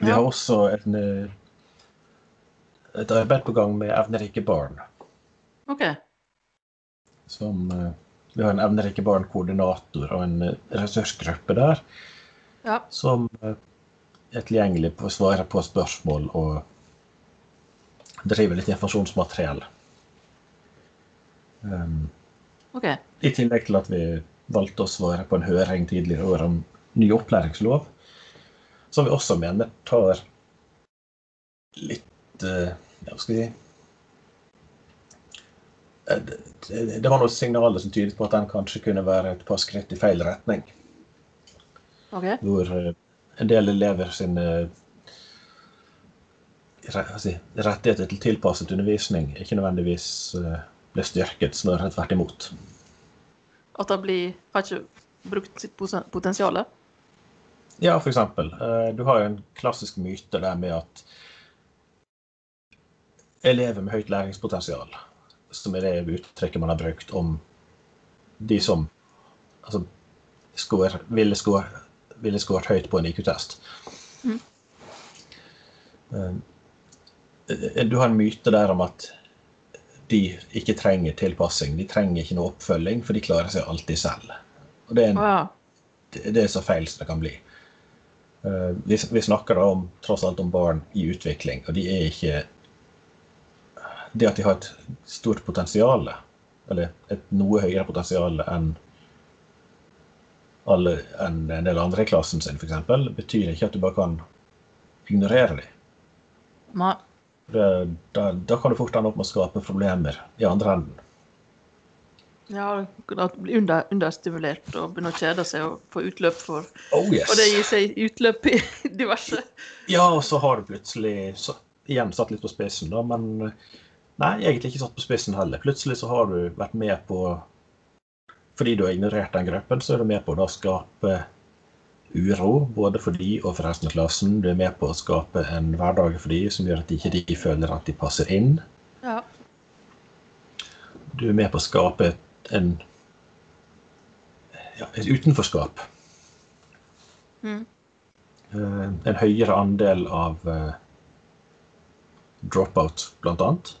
Vi har også en, eh, et arbeid på gang med evnerike barn. OK. Som, eh, vi har en evnerike barn-koordinator og en eh, ressursgruppe der Ja. som eh, er tilgjengelig på å svare på spørsmål og drive litt informasjonsmateriell. Um, okay. I tillegg til at vi valgte å svare på en høring tidligere i år om ny opplæringslov, som vi også mener tar litt uh, Ja, skal vi si det, var noen signaler som tydet på at den kanskje kunne være et par skritt i feil retning. Okay. Hvor eh, en del elever sine re- rettigheter til tilpasset undervisning ikke nødvendigvis eh, ble styrket, snarere tvert imot. At de blir Har ikke brukt sitt poten- potensial? Ja, eh, Du har en klassisk myte der med at elever med høyt læringspotensial, som er det uttrykket man har brukt om de som altså, skår, ville, scoret høyt på en IQ-test. Mhm. Eh, Du har en myte der om at de ikke trenger tilpassing. De trenger ikke noe oppfølging, for de klarer seg alltid selv. Og det er en wow. det det er så feil som det kan bli. Eh, vi, vi snakker da om, tross alt om barn i utvikling, og de er ikke Det at de har et stort potensial, eller et noe høyere potensial enn alle, enn en del andre i klassen sin, f.eks., betyr ikke at du bare kan ignorere dem. Nei. Da, da kan du fort ende opp med å skape problemer i andre enden. Ja, at bli under, understimulert og begynne å kjede seg og få utløp for Oh yes! Og det gir seg utløp i *laughs* diverse Ja, og så har du plutselig så, igjen satt litt på spissen, da, men Nei, egentlig ikke satt på spissen heller. Plutselig så har du vært med på Fordi du har ignorert den gruppen, så er du med på å skape uro, både for de og for resten av klassen. Du er med på å skape en hverdag for de som gjør at de ikke føler at de passer inn. Ja. Du er med på å skape en, ja, et utenforskap. Mm. Eh, en høyere andel av eh, dropout, blant annet.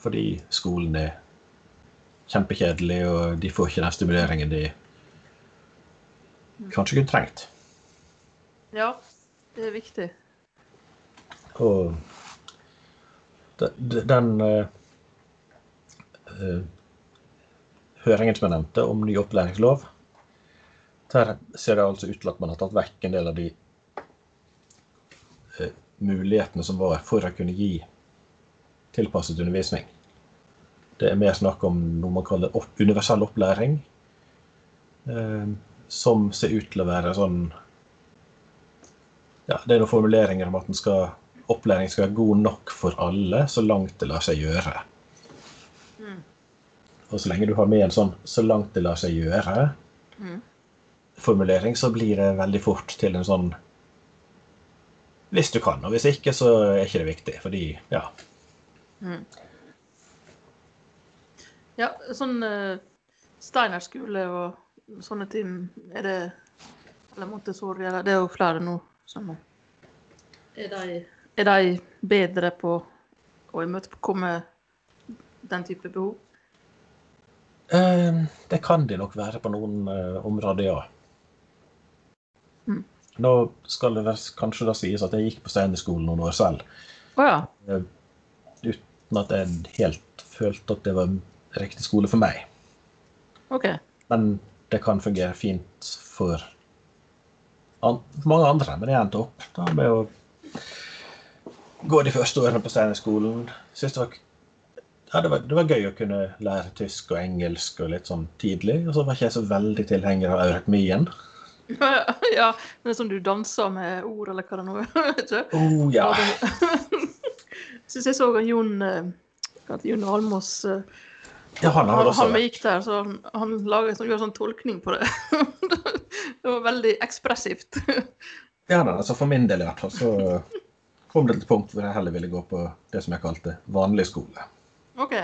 Fordi skolen er kjempekjedelig, og de får ikke den stimuleringen de kanskje kunne trengt. ja. Det er viktig. Og de- de- den eh, høringen som jeg nevnte om ny opplæringslov, der ser det altså ut til at man har tatt vekk en del av de uh, mulighetene som var for å kunne gi tilpasset undervisning. Det er mer snakk om noe man kaller opp, universell opplæring, eh, som ser ut til å være sånn ja, Det er noen formuleringer om at den skal, opplæring skal være god nok for alle, så langt det lar seg gjøre. Mm. Og så lenge du har med en sånn 'så langt det lar seg gjøre' Mm. formulering, så blir det veldig fort til en sånn Hvis du kan, og hvis ikke, så er ikke det viktig. Fordi, ja. Mm. Ja, sånn uh, Steiner skole og sånne ting, er det Eller Montessori, eller det er jo flere nå som Er de, er de bedre på å imøtekomme den type behov? Eh, det kan de nok være på noen eh, områder, ja. Mm. Nå skal det kanskje da sies at jeg gikk på Steinerskolen noen år selv. Oh, ja. eh, uten at jeg helt følte at det var riktig skole for meg. Okay. Men det kan fungere fint for, an mange andre. Men jeg endte opp da med å gå de første årene på Steinerskolen. Det var, ja, det, var, det var gøy å kunne lære tysk og engelsk og litt sånn tidlig. Og så var ikke jeg så veldig tilhenger av eurytmien. *laughs* ja, men som du danser med ord, eller hva det nå er. vet du? Oh, ja. *laughs* Syns jeg så Jon, at Jon Almås eh, ja, han han, han gikk der, så han, han laget, sånn- gjorde sånn tolkning på det. *laughs* det var veldig ekspressivt. *laughs* Ja, da, altså For min del i hvert fall så kom det til et punkt hvor jeg heller ville gå på det som jeg kalte vanlig skole. OK.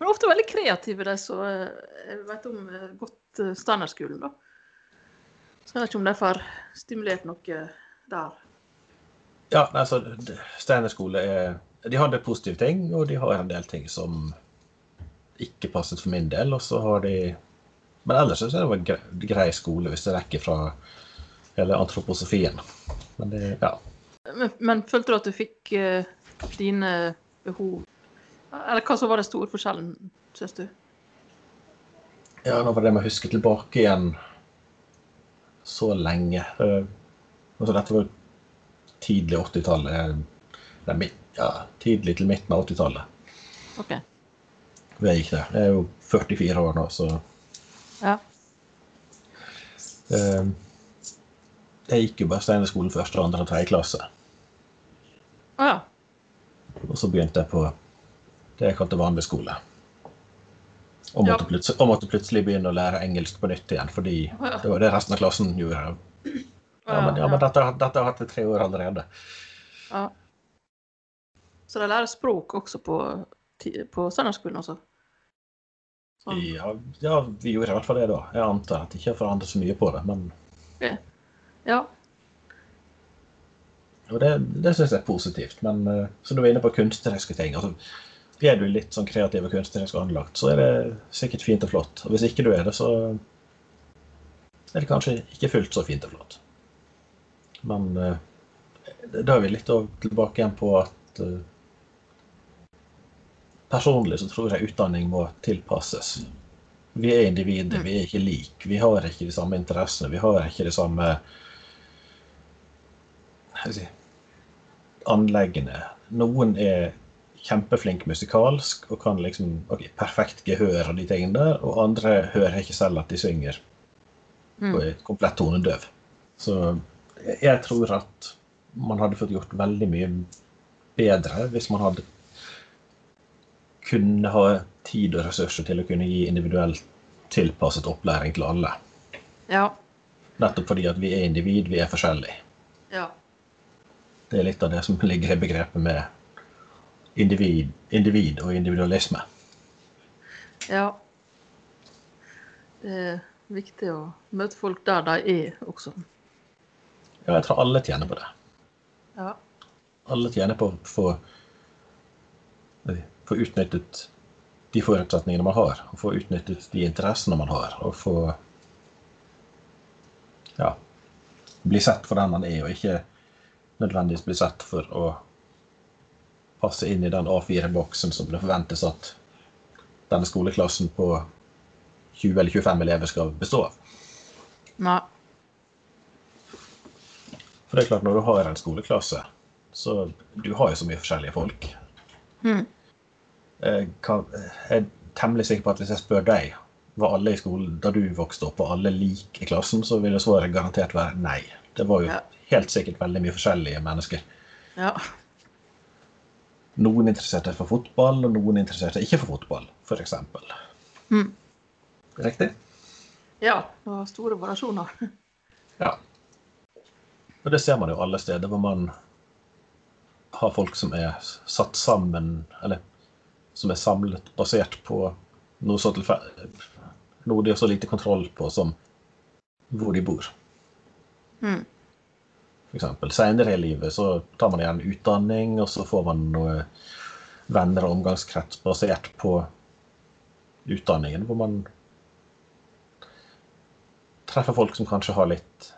Men ofte veldig kreative, de som eh, jeg vet om eh, godt eh, standardskolen, da. Så jeg vet ikke om de får stimulert noe der. Ja, altså Steiner skole er De har del positive ting, og de har en del ting som ikke passet for min del. Og så har de Men ellers så er det en grei, skole hvis det rekker fra hele antroposofien. Men det Ja. Men, men følte du at du fikk uh, dine behov Eller hva så var det store forskjellen, syns du? Ja, nå var det med å huske tilbake igjen så lenge. Uh, Altså, dette var tidlig 80-tallet. Ja, tidlig til midten av 80-tallet. Okay. Jeg gikk der. Jeg er jo 44 år nå, så Ja. eh, Jeg gikk jo bare Steinerskolen første, andre og tredje klasse. Å ja. Og så begynte jeg på det jeg kalte vanlig skole. Og Ja. måtte, plutselig, og måtte plutselig begynne å lære engelsk på nytt igjen, fordi Ja. det var det resten av klassen gjorde. Ja, men, ja, men dette, har- dette har jeg hatt i tre år allerede. Ja. Så de lærer språk også på, på søndagsskolen også? Sånn. Ja, ja, vi gjorde i hvert fall det da. Jeg antar at de ikke har forandret så mye på det, men Ja. og det, det syns jeg er positivt. Men uh, som du var inne på kunstneriske ting altså, Er du litt sånn kreativ og kunstnerisk anlagt, så er det sikkert fint og flott. Og hvis ikke du er det, så er det kanskje ikke fullt så fint og flott. Men eh, da er vi litt tilbake igjen på at eh, Personlig så tror jeg utdanning må tilpasses. Vi er individer, vi er ikke like. Vi har ikke de samme interessene. Vi har ikke de samme si, anleggene. Noen er kjempeflink musikalsk og kan liksom ok, perfekt gehør og de tingene der, og andre hører ikke selv at de synger Mm. og er komplett tonedøv. Så jeg- tror at man hadde fått gjort veldig mye bedre hvis man hadde kunne ha tid og ressurser til å kunne gi individuelt tilpasset opplæring til alle. Ja. Nettopp fordi at vi er individ, vi er forskjellige. Ja. Det er litt av det som ligger i begrepet med individ, individ og individualisme. Ja. Det er viktig å møte folk der de er også. Ja, jeg tror alle tjener på det. Ja. Alle tjener på å få, få utnyttet de forutsetningene man har, og få utnyttet de interessene man har, og få ja, bli sett for den man er, og ikke nødvendigvis bli sett for å passe inn i den A4-boksen som det forventes at denne skoleklassen på 20 eller 25 elever skal bestå av. Nei. For det er klart, når du har en skoleklasse, så du har jo så mye forskjellige folk. Mm. Jeg, kan, jeg er temmelig sikker på at hvis jeg spør deg var alle i skolen da du vokste opp, og alle like i klassen, så ville svaret garantert være nei. Det var jo Ja. helt sikkert veldig mye forskjellige mennesker. Ja. Noen interesserte for fotball, og noen interesserte ikke for fotball, f.eks. Mm. Riktig? ja. Det var store variasjoner. Ja. Og det ser man jo alle steder hvor man har folk som er satt sammen, eller som er samlet basert på noe så, noe de har så lite kontroll på som hvor de bor. Mm. Eksempel. Senere i livet så tar man igjen utdanning, og så får man noe venner og omgangskrets basert på utdanningen, hvor man treffer folk som kanskje har litt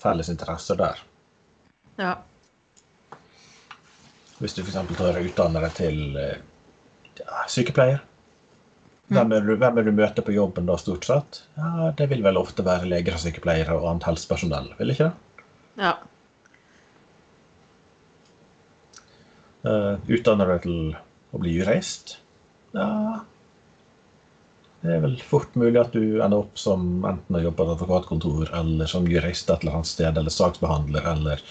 felles interesser der. Ja. Hvis du f.eks. tar og utdanner deg til eh, ja, sykepleier. Hvem er, du, hvem vil, du møter på jobben da, stort sett? Ja, Det vil vel ofte være leger og sykepleiere og annet helsepersonell, vil ikke det? Ja. Uh, utdanner du deg til å bli jurist? Ja Det er vel fort mulig at du ender opp som enten å jobbe på et advokatkontor eller som jurist et eller annet sted, eller saksbehandler, eller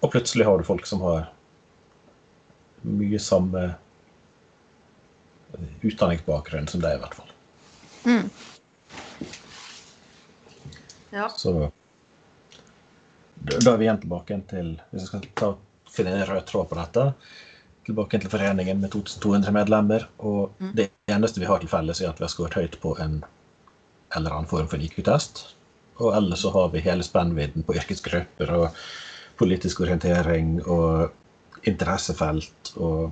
Og plutselig har du folk som har mye samme utdanningsbakgrunn som deg, i hvert fall. Mm. Ja. Så da er vi igjen tilbake til Hvis jeg skal ta, finne en rød tråd på dette Tilbake til foreningen med 2200 medlemmer. Og Mm. det eneste vi har til felles, er at vi har skåret høyt på en eller annen form for IQ-test. Og ellers så har vi hele spennvidden på yrkesgrupper og politisk orientering og interessefelt og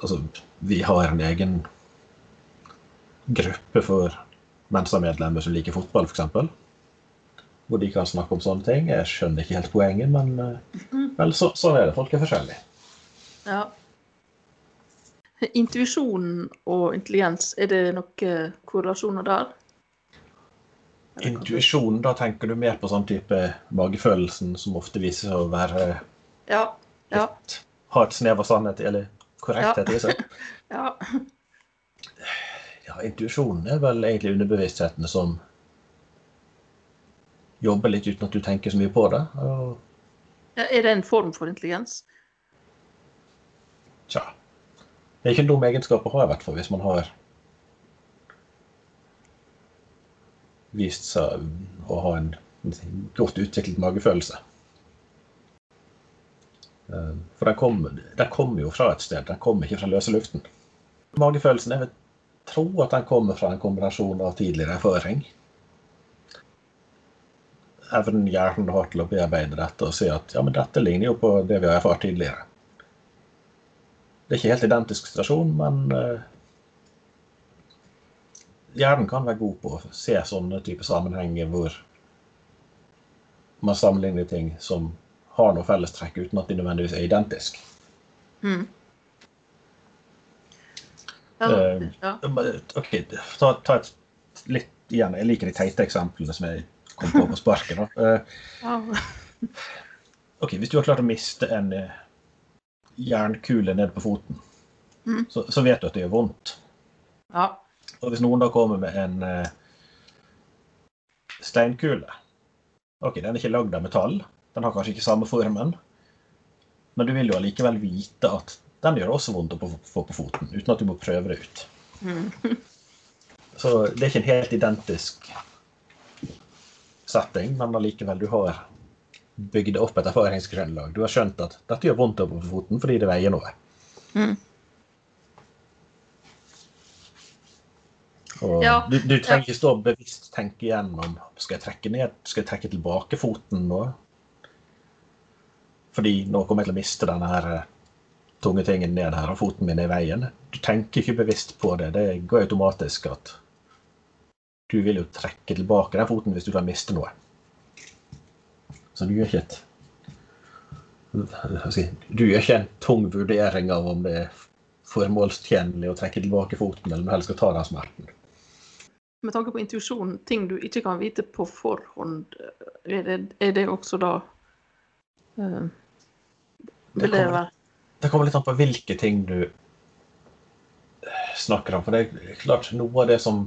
Altså, vi har en egen gruppe for Mensa-medlemmer som liker fotball, f.eks. Hvor de kan snakke om sånne ting. Jeg skjønner ikke helt poenget, men eh, vel, så, sånn er det. Folk er forskjellige. Ja. Intuisjon og intelligens, er det noen korrelasjoner der? Intuisjon, da tenker du mer på sånn type magefølelsen som ofte viser seg å være Ja. Ja. litt Ha et snev av sannhet, eller korrekthet i seg. *laughs* ja. Ja, intuisjonen er vel egentlig underbevisstheten som jobber litt uten at du tenker så mye på det. Og Ja, Er det en form for intelligens? Tja Det er ikke en dum egenskap å ha, i hvert fall, hvis man har vist seg å ha en godt utviklet magefølelse. Eh, For den kommer kommer jo fra et sted, den kommer ikke fra løse luften. Magefølelsen, jeg vil tro at den kommer fra en kombinasjon av tidligere erfaring. Evnen hjernen har til å bearbeide dette og si at ja, men dette ligner jo på det vi har erfart tidligere. Det er ikke helt identisk situasjon, men eh, hjernen kan være god på å se sånne type sammenhenger hvor man sammenligner ting som har noe fellestrekk uten at de nødvendigvis er identiske. Mm. Ja, Eh, ja. Ok, ta, ta et litt igjen. Jeg liker de teite eksemplene som jeg kom på på sparket. Eh. Ok, Hvis du har klart å miste en eh, jernkule ned på foten, Mm. så, så vet du at det gjør vondt. ja. Og hvis noen da kommer med en eh, steinkule Ok, den er ikke lagd av metall. Den har kanskje ikke samme formen. Men du vil jo allikevel vite at den gjør det også vondt å få- på foten, uten at du må prøve det ut. Mm. *laughs* Så det er ikke en helt identisk setting, men allikevel, du har bygd opp et erfaringsgrunnlag. Du har skjønt at dette gjør vondt over foten fordi det veier noe. Mm. Ja, du, du trenger ikke stå og bevisst tenke igjennom skal jeg trekke ned, skal jeg trekke tilbake foten nå. Fordi nå kommer jeg til å miste denne her eh, tunge tingen ned her, og foten min er i veien. Du tenker ikke bevisst på det. Det går automatisk at du vil jo trekke tilbake den foten hvis du kan miste noe. Så du gjør ikke et Du gjør ikke en tung vurdering av om det er formålstjenlig å trekke tilbake foten, eller om du helst skal ta den smerten. Med tanke på intuisjon, ting du ikke kan vite på forhånd, er det, er det også da uh, Det kommer, det kommer litt an på hvilke ting du snakker om. For det er klart, noe av det som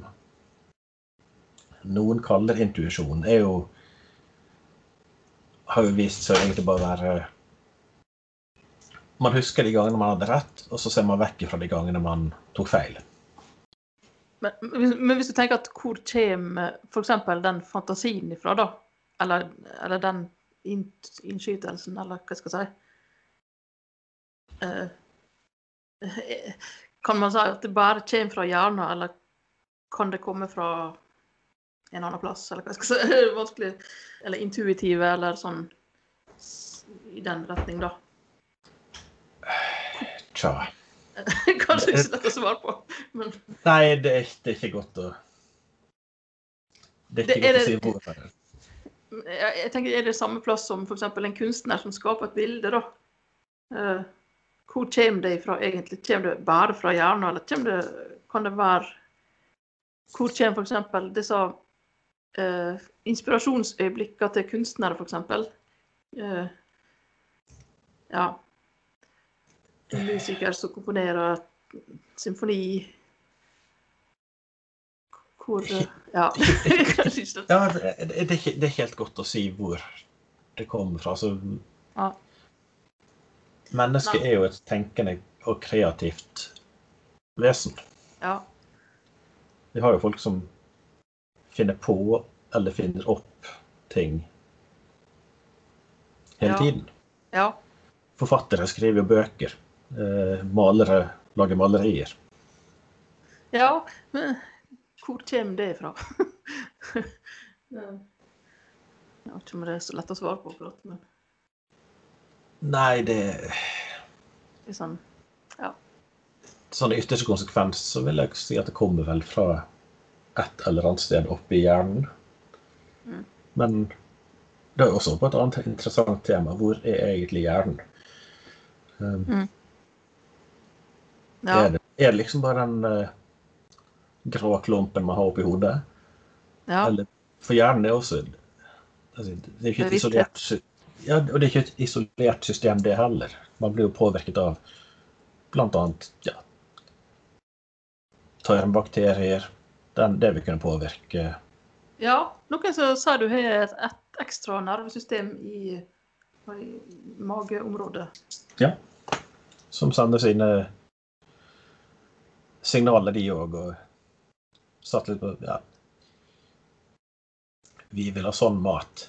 noen kaller intuisjon, er jo har jo vist seg egentlig bare være Man husker de gangene man hadde rett, og så ser man vekk fra de gangene man tok feil. Men, men men hvis du tenker at hvor kommer f.eks. den fantasien ifra, da? Eller, eller den innskytelsen, eller hva skal jeg si? Eh, eh, kan man si at det bare kommer fra hjernen, eller kan det komme fra en annen plass, eller hva skal jeg si? *laughs* Vanskelig. Eller intuitive, eller sånn i den retning, da. Tja. *laughs* Kanskje ikke så lett å svare på, men Nei, det er, det er ikke godt å Det er ikke Det er godt å det- si hvorfor. jeg, jeg tenker er det samme plass som f.eks. en kunstner som skaper et bilde, da. Uh, hvor kommer det ifra egentlig? Kommer det bare fra hjernen, eller det, kan det være Hvor kommer f.eks. disse uh, inspirasjonsøyeblikkene til kunstnere, f.eks.? Eh, ja. en musiker som komponerer symfoni Hvor Ja. *laughs* Kanskje ikke Ja, det, det, er ikke, det er helt godt å si hvor det kommer fra. Altså, Ja. mennesket er jo et tenkende og kreativt vesen. ja. Vi har jo folk som finner på eller finner opp ting hele Ja. tiden. ja. Forfattere skriver jo bøker. Eh, malere lager malerier. Ja, men hvor kommer det fra? *laughs* Jeg vet ikke om det er så lett å svare på akkurat, men Nei, det det er sånn sånn i ytterste konsekvens så vil jeg si at det kommer vel fra et eller annet sted oppe i hjernen. Mm. Men det er også på et annet interessant tema. Hvor er egentlig hjernen? Um, Ja. er, det, er det liksom bare den uh, grå klumpen man har oppi hodet? ja. Eller, for hjernen er også altså, Det er ikke et isolert ja, og det er ikke et isolert system, det heller. Man blir jo påvirket av annet ja, tarmbakterier. Den, det vil kunne påvirke ja. Noen som sa du har et, et ekstra nervesystem i, i mageområdet. Ja. Som sender sine signaler, de òg. Og satt litt på Ja. Vi vil ha sånn mat.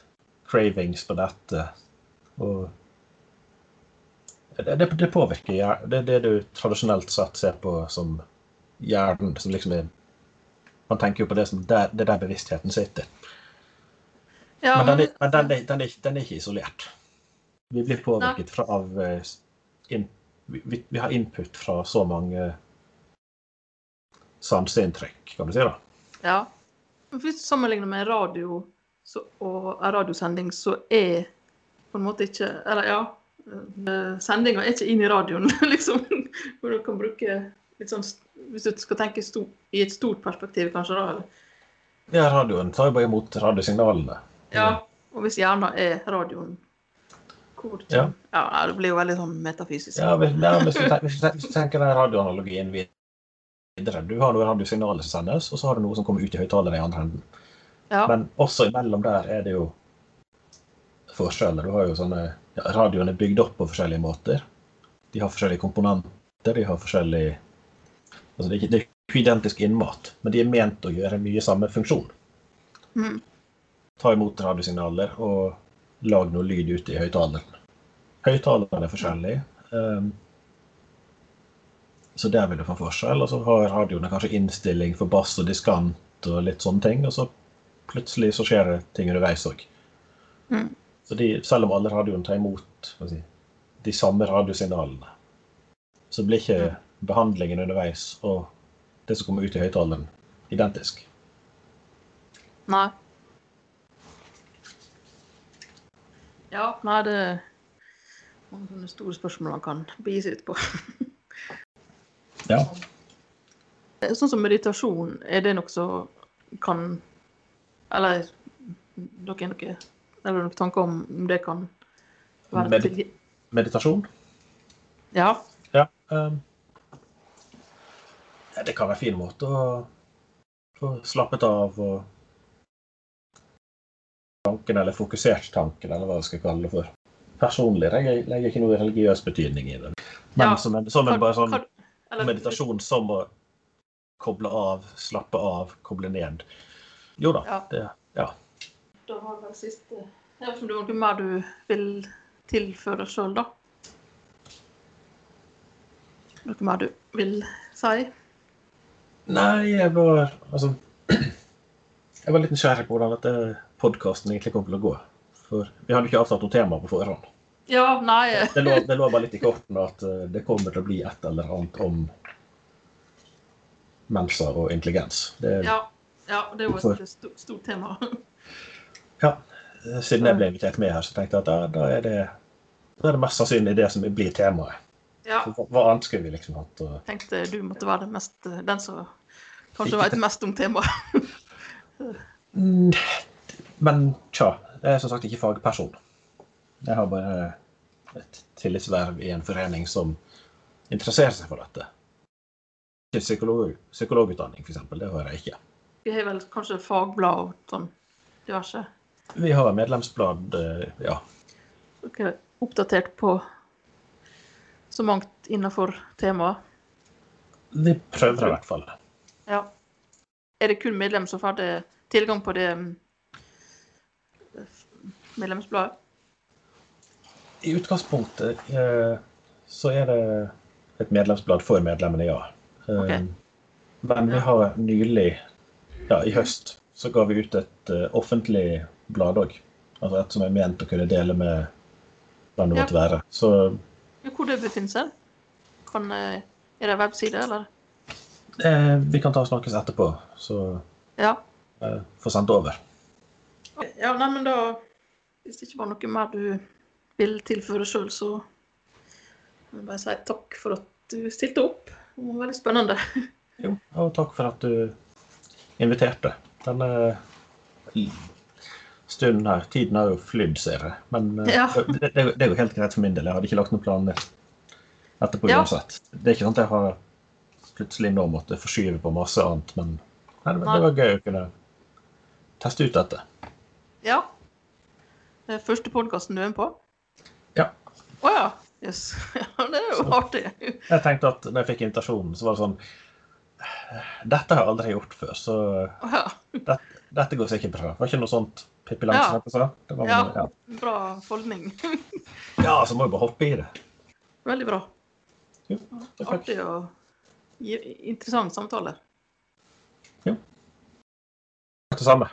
Cravings på dette. Og det, det, det påvirker hjernen. Det er det du tradisjonelt sett ser på som hjernen. Som liksom er Man tenker jo på det som det er der bevisstheten sitter. Ja, Men, den, men den, den, er, den er ikke isolert. Vi blir påvirket fra av eh, in, vi, vi har input fra så mange sanseinntrykk, kan du si. da. Ja. Hvis du sammenligner med radio så, og en radiosending, så er på en måte ikke Eller ja. eh, Sendinga er ikke inn i radioen, *laughs* liksom. Hvor du kan bruke sånn Hvis du skal tenke sto, i et stort perspektiv, kanskje, da. Eller? Ja, radioen tar jo bare imot radiosignalene. Ja. Og hvis hjernen er radioen hvor Ja. ja. Det blir jo veldig sånn metafysisk. Ja, hvis, ja, hvis, du, tenker, hvis, du, ten- du tenker den radioanalogien videre Du har noen radiosignaler som sendes, og så har du noe som kommer ut i høyttaleren i andre enden. Ja. Men også imellom der er det jo forskjeller. Du har jo sånne ja, Radioen er bygd opp på forskjellige måter. De har forskjellige komponenter, de har forskjellig altså det, er ikke, det er ikke identisk innmat, men de er ment å gjøre mye samme funksjon. Mm. Ta imot radiosignaler og lag noe lyd ute i høyttaleren. Høyttalerne er forskjellige. Um, så der vil du få forskjell. Og så har radioene kanskje innstilling for bass og diskant og litt sånne ting. Og så plutselig så skjer det ting underveis òg. Mm. Så de, selv om alle radioene tar imot si, de samme radiosignalene, så blir ikke. Behandlingen underveis og det som kommer ut i høyttaleren, identisk. Nei. Ja, nei, det er mange sånne store spørsmål man kan begi seg ut på. *laughs* Ja. Sånn som meditasjon, er det noe som kan Eller dere er noe Eller noen tanker om om det kan være Medi- Meditasjon? Ja. Ja. um, ja, det kan være en fin måte å få slappet av og tanken, eller fokusert tanken, eller hva jeg skal kalle det for. Personlig legger jeg legger ikke noe religiøs betydning i det. Men Ja. som en, som en bare sånn eller- meditasjon som å koble av, slappe av, koble ned. Jo da. Ja. Det, ja. Da har vi vel siste Jeg vet ikke om det er noe mer du vil tilføre sjøl, da? Noe mer du vil si? Nei, jeg var altså *clears throat* Jeg var litt nysgjerrig på hvordan dette podkasten egentlig kom til å gå. For vi hadde ikke avtalt noe tema på forhånd. Ja, nei Det lå, det lå bare litt i kortene at eh, det kommer til å bli et eller annet om mensa og intelligens. Det, Ja, ja det er jo et stort, stort tema. ja, siden jeg ble invitert med her, så tenkte jeg at da, da, er, det, da er det mest sannsynlig det som blir temaet. Ja, Hva, annet skulle vi liksom hatt? å- tenkte du måtte være den, mest, den som kanskje veit mest om temaet. Mm, Men tja, jeg er som sagt ikke fagperson. Jeg har bare et tillitsverv i en forening som interesserer seg for dette. Ikke psykolog, psykologutdanning, f.eks. Det har jeg ikke. Vi har vel kanskje fagblad og sånn diverse. Vi har medlemsblad, eh, ja. Dere er oppdatert på så mangt innenfor temaet. Vi prøver i hvert fall. Ja. Er det kun medlem som får tilgang på det mm, medlemsbladet? I utgangspunktet eh, så er det et medlemsblad for medlemmene, ja. Okay. Men vi har nylig, ja, i høst, så ga vi ut et eh, offentlig blad òg. Altså et som er ment å kunne dele med hvem det Ja. måtte være. Så Ja, Hvor det befinner seg? Kan, eh, er det en webside, eller? Eh, vi kan ta og snakkes etterpå, så Ja. eh, få sendt over. Ja, nei, men da Hvis det ikke var noe mer du vil tilføre sjøl, så jeg bare si takk for at du stilte opp. Det var veldig spennende. Jo, og takk for at du inviterte. Denne stunden her, tiden har jo flydd, ser jeg. Men eh, Ja. det, det, det er jo helt greit for min del. Jeg hadde ikke lagt noen planer etterpå Ja. uansett. Det er ikke sant jeg har plutselig nå måtte forskyve på masse annet, men nei, det, var- det var gøy å kunne teste ut dette. Ja. Det er første podkasten du er med på? Ja. Å ja. Yes. *laughs* Ja, det er jo artig. Jeg tenkte at når jeg fikk invitasjonen, så var det sånn Dette har jeg aldri gjort før, så oh, ja. det, dette går sikkert bra. Var ikke noe sånt Pippi Ja. Langstrømpe sa? Det var, ja. ja. Bra holdning. *laughs* ja, så må jeg bare hoppe i det. Veldig bra. Jo. Artig gi- interessant samtale. Ja. Det samme.